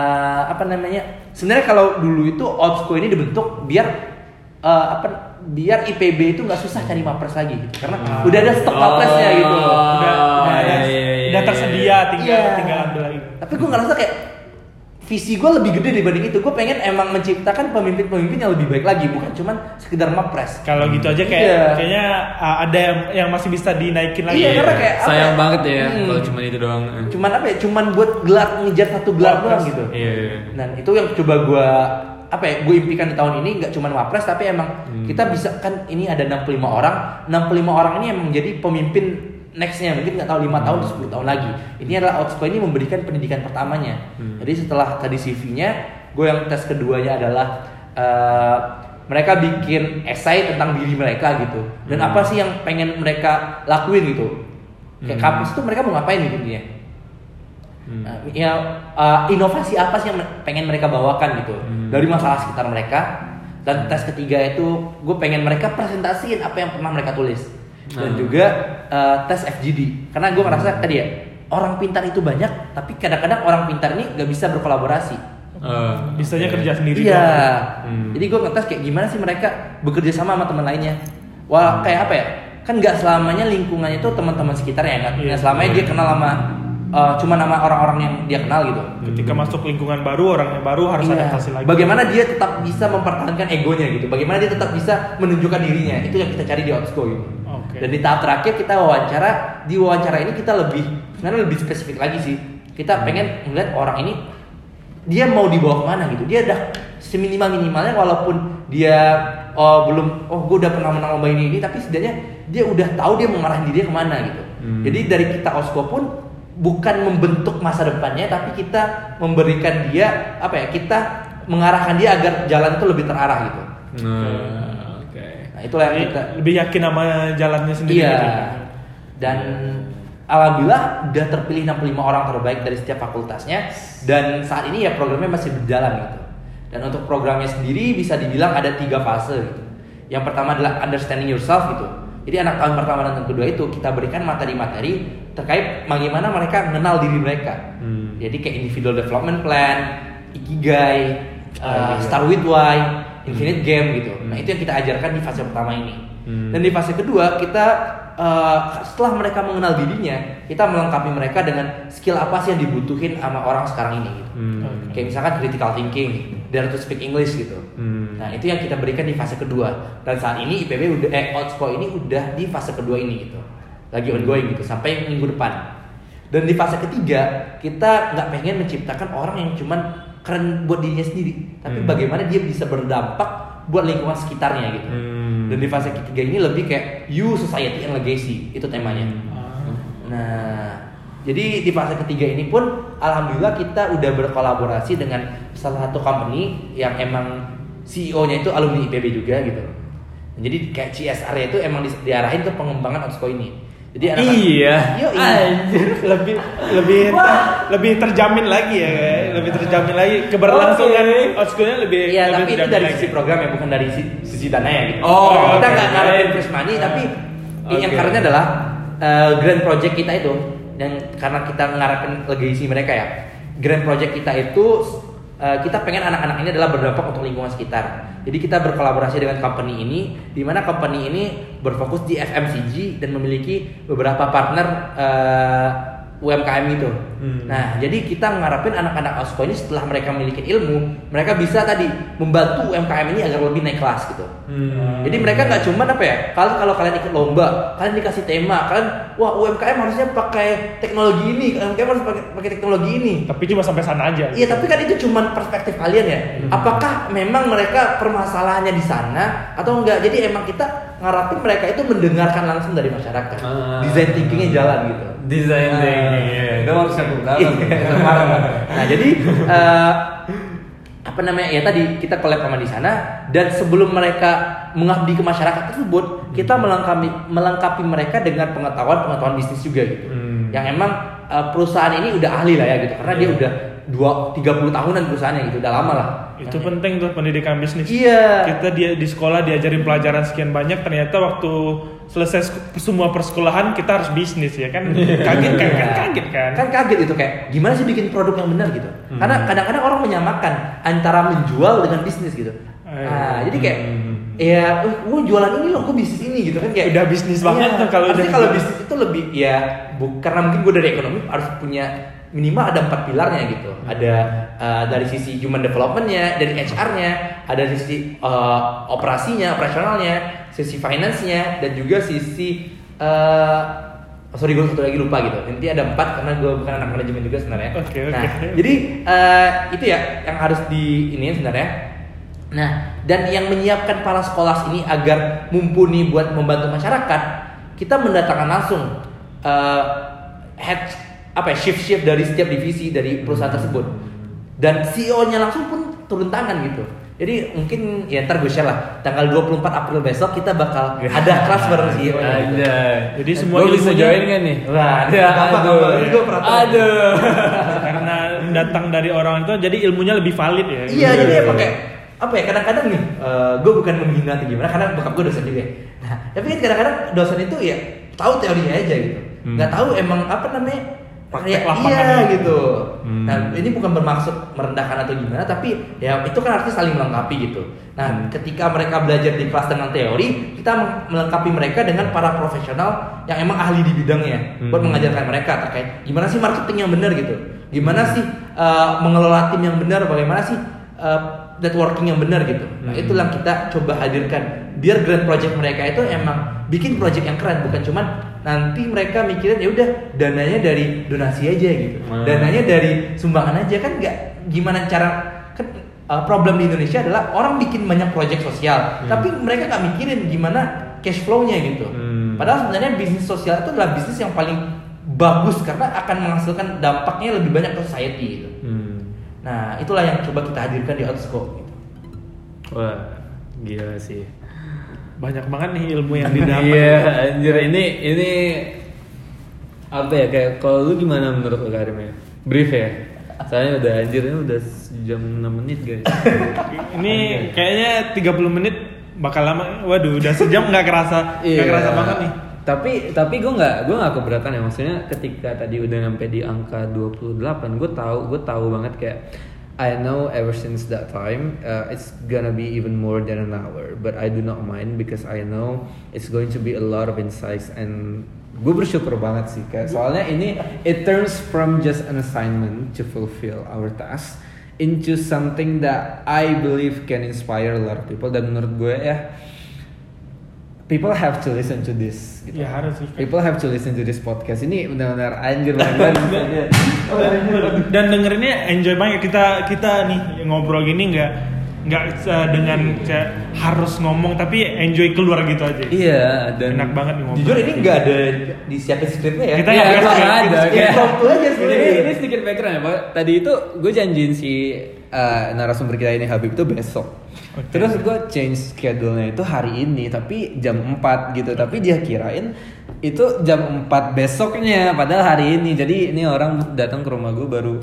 apa namanya? Sebenarnya kalau dulu itu Otsco ini dibentuk biar eh, apa? Biar IPB itu nggak susah cari mapres lagi gitu. Karena Ah. udah ada stok mapresnya gitu. Oh, udah udah ada, iya, iya, iya, udah iya. tersedia tinggal Iya. tinggal ambil lagi Tapi gue ngerasa kayak visi gue lebih gede dibanding itu. Gue pengen emang menciptakan pemimpin-pemimpin yang lebih baik lagi, bukan cuman sekedar mapres. kalau gitu aja kayak Iya. kayaknya uh, ada yang, yang masih bisa dinaikin lagi Iya, karena kayak apa sayang ya? banget ya Hmm. kalau cuma itu doang. Cuman apa ya? Cuman buat gelar ngejar satu gelar Wapres. doang gitu. Iya. iya. Dan itu yang coba gue apa ya gue impikan di tahun ini nggak cuma wapres tapi emang Hmm. kita bisa kan ini ada 65 orang 65 orang ini emang jadi pemimpin nextnya mungkin nggak tahu lima tahun atau 10 tahun lagi ini adalah Outspo ini memberikan pendidikan pertamanya Hmm. jadi setelah tadi CV-nya gue yang tes keduanya adalah eh, mereka bikin esai tentang diri mereka gitu dan Hmm. apa sih yang pengen mereka lakuin gitu kayak Hmm. kampus itu mereka mau ngapain gitu Hmm. Nah, ya uh, inovasi apa sih yang pengen mereka bawakan gitu Hmm. dari masalah sekitar mereka dan tes ketiga itu gue pengen mereka presentasiin apa yang pernah mereka tulis dan Hmm. juga uh, tes FGD karena gue ngerasa tadi ya orang pintar itu banyak tapi kadang-kadang orang pintar ini gak bisa berkolaborasi Eh, bisanya oke. kerja sendiri iya doang. Hmm. jadi gue ngetes kayak gimana sih mereka bekerja sama sama teman lainnya wah kayak apa ya kan nggak selamanya lingkungannya itu teman-teman sekitarnya nggak Iya. nggak selamanya dia kenal sama uh, cuma nama orang-orang yang dia kenal gitu ketika masuk lingkungan baru orang yang baru harus Iya. adaptasi lagi Bagaimana dia tetap bisa mempertahankan egonya gitu. Bagaimana dia tetap bisa menunjukkan dirinya. Itu yang kita cari di Outsco gitu. Dan di tahap terakhir kita wawancara, di wawancara ini kita lebih sebenarnya lebih spesifik lagi sih. Kita pengen melihat orang ini dia mau dibawa ke mana gitu. Dia udah seminimal minimalnya walaupun dia oh, belum oh gue udah pernah menang lomba ini ini tapi setidaknya dia udah tahu dia mau ngarahin diri dia ke mana gitu. Hmm. Jadi dari kita Osko pun bukan membentuk masa depannya tapi kita memberikan dia apa ya kita mengarahkan dia agar jalan itu lebih terarah gitu. Nah, oke. Nah itulah yang kita lebih yakin sama jalannya sendiri Iya. gitu. Dan alhamdulillah udah terpilih 65 orang terbaik dari setiap fakultasnya dan saat ini ya programnya masih berjalan gitu. Dan untuk programnya sendiri bisa dibilang ada tiga fase gitu. Yang pertama adalah understanding yourself gitu. Jadi anak tahun pertama dan tahun kedua itu kita berikan materi-materi terkait bagaimana mereka mengenal diri mereka. Hmm. Jadi kayak individual development plan, ikigai, uh, Ah, iya. start with why, infinite game gitu. Nah Hmm. itu yang kita ajarkan di fase pertama ini. Hmm. Dan di fase kedua kita uh, setelah mereka mengenal dirinya, kita melengkapi mereka dengan skill apa sih yang dibutuhin sama orang sekarang ini. Gitu. Hmm. Kayak misalkan critical thinking, dare to speak English gitu. Hmm. Nah itu yang kita berikan di fase kedua. Dan saat ini IPB udah eh Outsco ini udah di fase kedua ini gitu, lagi ongoing gitu sampai minggu depan. Dan di fase ketiga kita nggak pengen menciptakan orang yang cuman keren buat dirinya sendiri, tapi Hmm. bagaimana dia bisa berdampak buat lingkungan sekitarnya gitu. Hmm. Dan di fase ketiga ini lebih kayak you society and legacy itu temanya. Ah. Nah, jadi di fase ketiga ini pun alhamdulillah kita udah berkolaborasi dengan salah satu company yang emang CEO-nya itu alumni IPB juga gitu. Jadi kayak CSR-nya itu emang di- diarahin ke pengembangan Outsco ini. Jadi anak Iya. Anjir. lebih lebih lebih terjamin lagi ya kayak. lebih terjamin lagi keberlangsungan Oke. outschoolnya lebih Iya, lebih tapi itu dari lagi. sisi program ya, bukan dari sisi, sisi dananya gitu. Oh, kita oke. nggak ngarepin fresh money, tapi Oke. yang karena adalah uh, grand project kita itu, dan karena kita ngarepin legacy mereka ya, grand project kita itu uh, kita pengen anak-anak ini adalah berdampak untuk lingkungan sekitar. Jadi kita berkolaborasi dengan company ini, di mana company ini berfokus di FMCG dan memiliki beberapa partner uh, UMKM itu. Hmm. Nah, jadi kita ngarepin anak-anak Osko ini setelah mereka memiliki ilmu, mereka bisa tadi membantu UMKM ini agar lebih naik kelas gitu. Hmm. Jadi mereka nggak cuman apa ya, kalau kalau kalian ikut lomba, kalian dikasih tema, kalian wah UMKM harusnya pakai teknologi ini, UMKM harus pakai pakai teknologi ini. tapi cuma sampai sana aja Iya, tapi kan itu cuman perspektif kalian ya. Apakah memang mereka permasalahannya di sana atau enggak? Jadi emang kita ngarapin mereka itu mendengarkan langsung dari masyarakat. Ah. Design thinkingnya jalan gitu. Desain Ah. thinking, iya. Itu harus satu dalam. nah jadi eh, apa namanya ya tadi kita collab sama di sana dan sebelum mereka mengabdi ke masyarakat tersebut kita melengkapi melengkapi mereka dengan pengetahuan pengetahuan bisnis juga gitu Hmm. yang emang eh, perusahaan ini udah ahli lah ya gitu karena dia Iya. udah dua tiga puluh tahunan perusahaannya gitu udah lama lah Itu penting tuh pendidikan bisnis. iya Kita dia di sekolah diajarin pelajaran sekian banyak, ternyata waktu selesai semua persekolahan kita harus bisnis ya kan? Kaget kan? Kan kaget kan? kan kaget itu kayak gimana sih bikin produk yang benar gitu karena kadang-kadang orang menyamakan antara menjual dengan bisnis gitu Eh. nah jadi kayak ya uh, gua jualan ini loh gue bisnis ini gitu kan kayak Udah bisnis banget tuh kalau udah kalau bisnis. bisnis itu lebih ya bu, karena mungkin gue dari ekonomi harus punya minimal ada empat pilarnya gitu ada uh, dari sisi human developmentnya dari HR-nya ada dari sisi uh, operasinya operasionalnya sisi finance-nya dan juga sisi uh, oh, sorry gue satu lagi lupa gitu nanti ada empat karena gue bukan anak manajemen juga sebenarnya Oke, oke. nah jadi uh, itu ya yang harus di ini sebenarnya Nah, dan yang menyiapkan para sekolah ini agar mumpuni buat membantu masyarakat, kita mendatangkan langsung eh, head apa ya, shift-shift dari setiap divisi dari perusahaan tersebut. Dan CEO-nya langsung pun turun tangan gitu. Jadi mungkin ya ntar gue share lah tanggal 24 April besok kita bakal ada kelas bareng CEO -nya gitu. Ada. Jadi semua Gua bisa join kan nih? Wah, Ya, gampang. Ini gua peraturan. Aduh. Karena datang dari orang itu, jadi ilmunya lebih valid ya. Iya, jadi ya pakai apa ya kadang-kadang nih, gue bukan menghina atau gimana, karena bokap gue dosen juga. Nah, tapi kan kadang-kadang dosen itu ya tahu teorinya aja gitu, Hmm. nggak tahu emang apa namanya Praktek ya, lapangannya. iya gitu. Hmm. Nah, ini bukan bermaksud merendahkan atau gimana, tapi ya itu kan artinya saling melengkapi gitu. Nah, Hmm. ketika mereka belajar di kelas dengan teori, kita melengkapi mereka dengan para profesional yang emang ahli di bidangnya buat Hmm. mengajarkan mereka terkait gimana sih marketing yang benar gitu, gimana sih uh, mengelola tim yang benar, bagaimana sih uh, networking yang benar gitu. Nah, Hmm. itulah kita coba hadirkan biar grand project mereka itu emang bikin project yang keren bukan cuman nanti mereka mikirin ya udah dananya dari donasi aja gitu. Hmm. Dananya dari sumbangan aja kan nggak gimana cara kan uh, problem di Indonesia adalah orang bikin banyak project sosial, Hmm. tapi mereka nggak mikirin gimana cash flow-nya gitu. Hmm. Padahal sebenarnya bisnis sosial itu adalah bisnis yang paling bagus karena akan menghasilkan dampaknya lebih banyak ke society gitu. Nah, itulah yang coba kita hadirkan di Outscope gitu. Wah, gila sih. Banyak banget nih ilmu yang didapat. Iya, anjir ini ini apa ya kayak kalau lu gimana menurut lu Karim ya? Brief ya. Soalnya udah anjir ini udah jam 6 menit guys. Ini kayaknya 30 menit bakal lama. Waduh, udah sejam nggak kerasa, nggak Iya. kerasa banget nih. Tapi tapi gue nggak gue nggak keberatan ya. Maksudnya ketika tadi udah nyampe di angka 28 gue tahu gue tahu banget kayak I know ever since that time uh, it's gonna be even more than an hour. But I do not mind because I know it's going to be a lot of insights and gue bersyukur banget sih kayak soalnya ini it turns from just an assignment to fulfill our task into something that I believe can inspire a lot of people. Dan menurut gue ya people have to listen to this gitu. Ya harus sih. People have to listen to this podcast. Ini benar-benar anjir banget. Dan dengerinnya enjoy banget kita kita nih ngobrol gini nggak nggak uh, dengan kayak harus ngomong tapi enjoy keluar gitu aja. iya, dan Enak banget nih ngobrol. Jujur ini nggak ada disiapin skripnya ya. Kita Iya, nggak itu ada. ada. Kayak Impromptu aja sih. Ini, ini sedikit background ya, Pak. Tadi itu gue janjiin si uh, narasumber kita ini Habib itu besok. Oke. Terus gue change schedule-nya itu hari ini, tapi jam 4 gitu. Tapi dia kirain itu jam 4 besoknya, padahal hari ini. Jadi ini orang datang ke rumah gue baru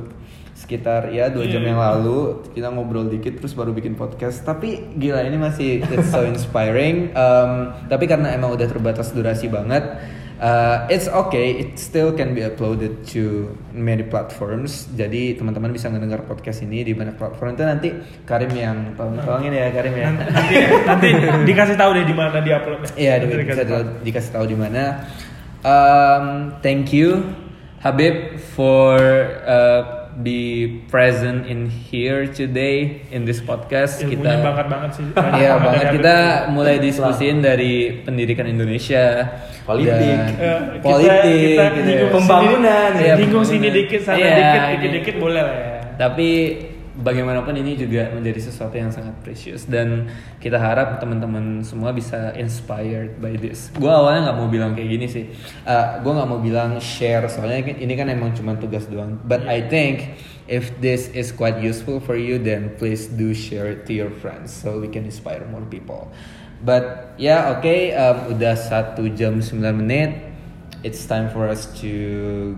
sekitar ya dua jam Iya. yang lalu kita ngobrol dikit terus baru bikin podcast tapi gila ini masih it's so inspiring Um, tapi karena emang udah terbatas durasi banget uh, it's okay it still can be uploaded to many platforms jadi teman-teman bisa ngedengar podcast ini di banyak platform itu nanti Karim yang tolong tolongin ya Karim ya nanti, nanti dikasih tahu deh di mana di uploadnya. Iya, di- bisa dikasih tahu. di- dikasih tahu di mana. Um, thank you Habib for uh, be present in here today in this podcast. Ilmunya kita banget banget sih. Iya banget kita mulai diskusiin dari pendidikan Indonesia, Politik. dan Eh, kita- politik, kita gitu ya. Pembangunan, sini- ya, pembangunan. sini dikit sana Iya, dikit dikit dikit boleh lah ya. Tapi bagaimanapun ini juga menjadi sesuatu yang sangat precious dan kita harap teman-teman semua bisa inspired by this. Gue awalnya nggak mau bilang kayak gini sih. Uh, gue nggak mau bilang share soalnya kan- ini kan emang cuma tugas doang. But I think if this is quite useful for you, then please do share it to your friends so we can inspire more people. But ya yeah, oke, um, udah satu jam 9 menit. It's time for us to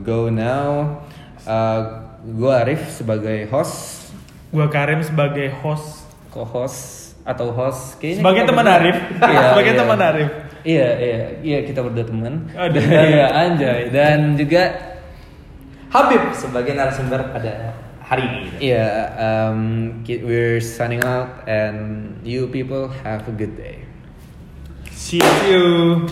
go now. Uh, gue Arif sebagai host Gua Karim sebagai host, co-host atau host kayaknya sebagai teman Arif, Iya, sebagai iya. teman Arif. iya iya iya kita berdua teman Aduh. Dan- iya anjay dan juga Habib sebagai narasumber pada hari ini. iya um, we're signing out and you people have a good day See you.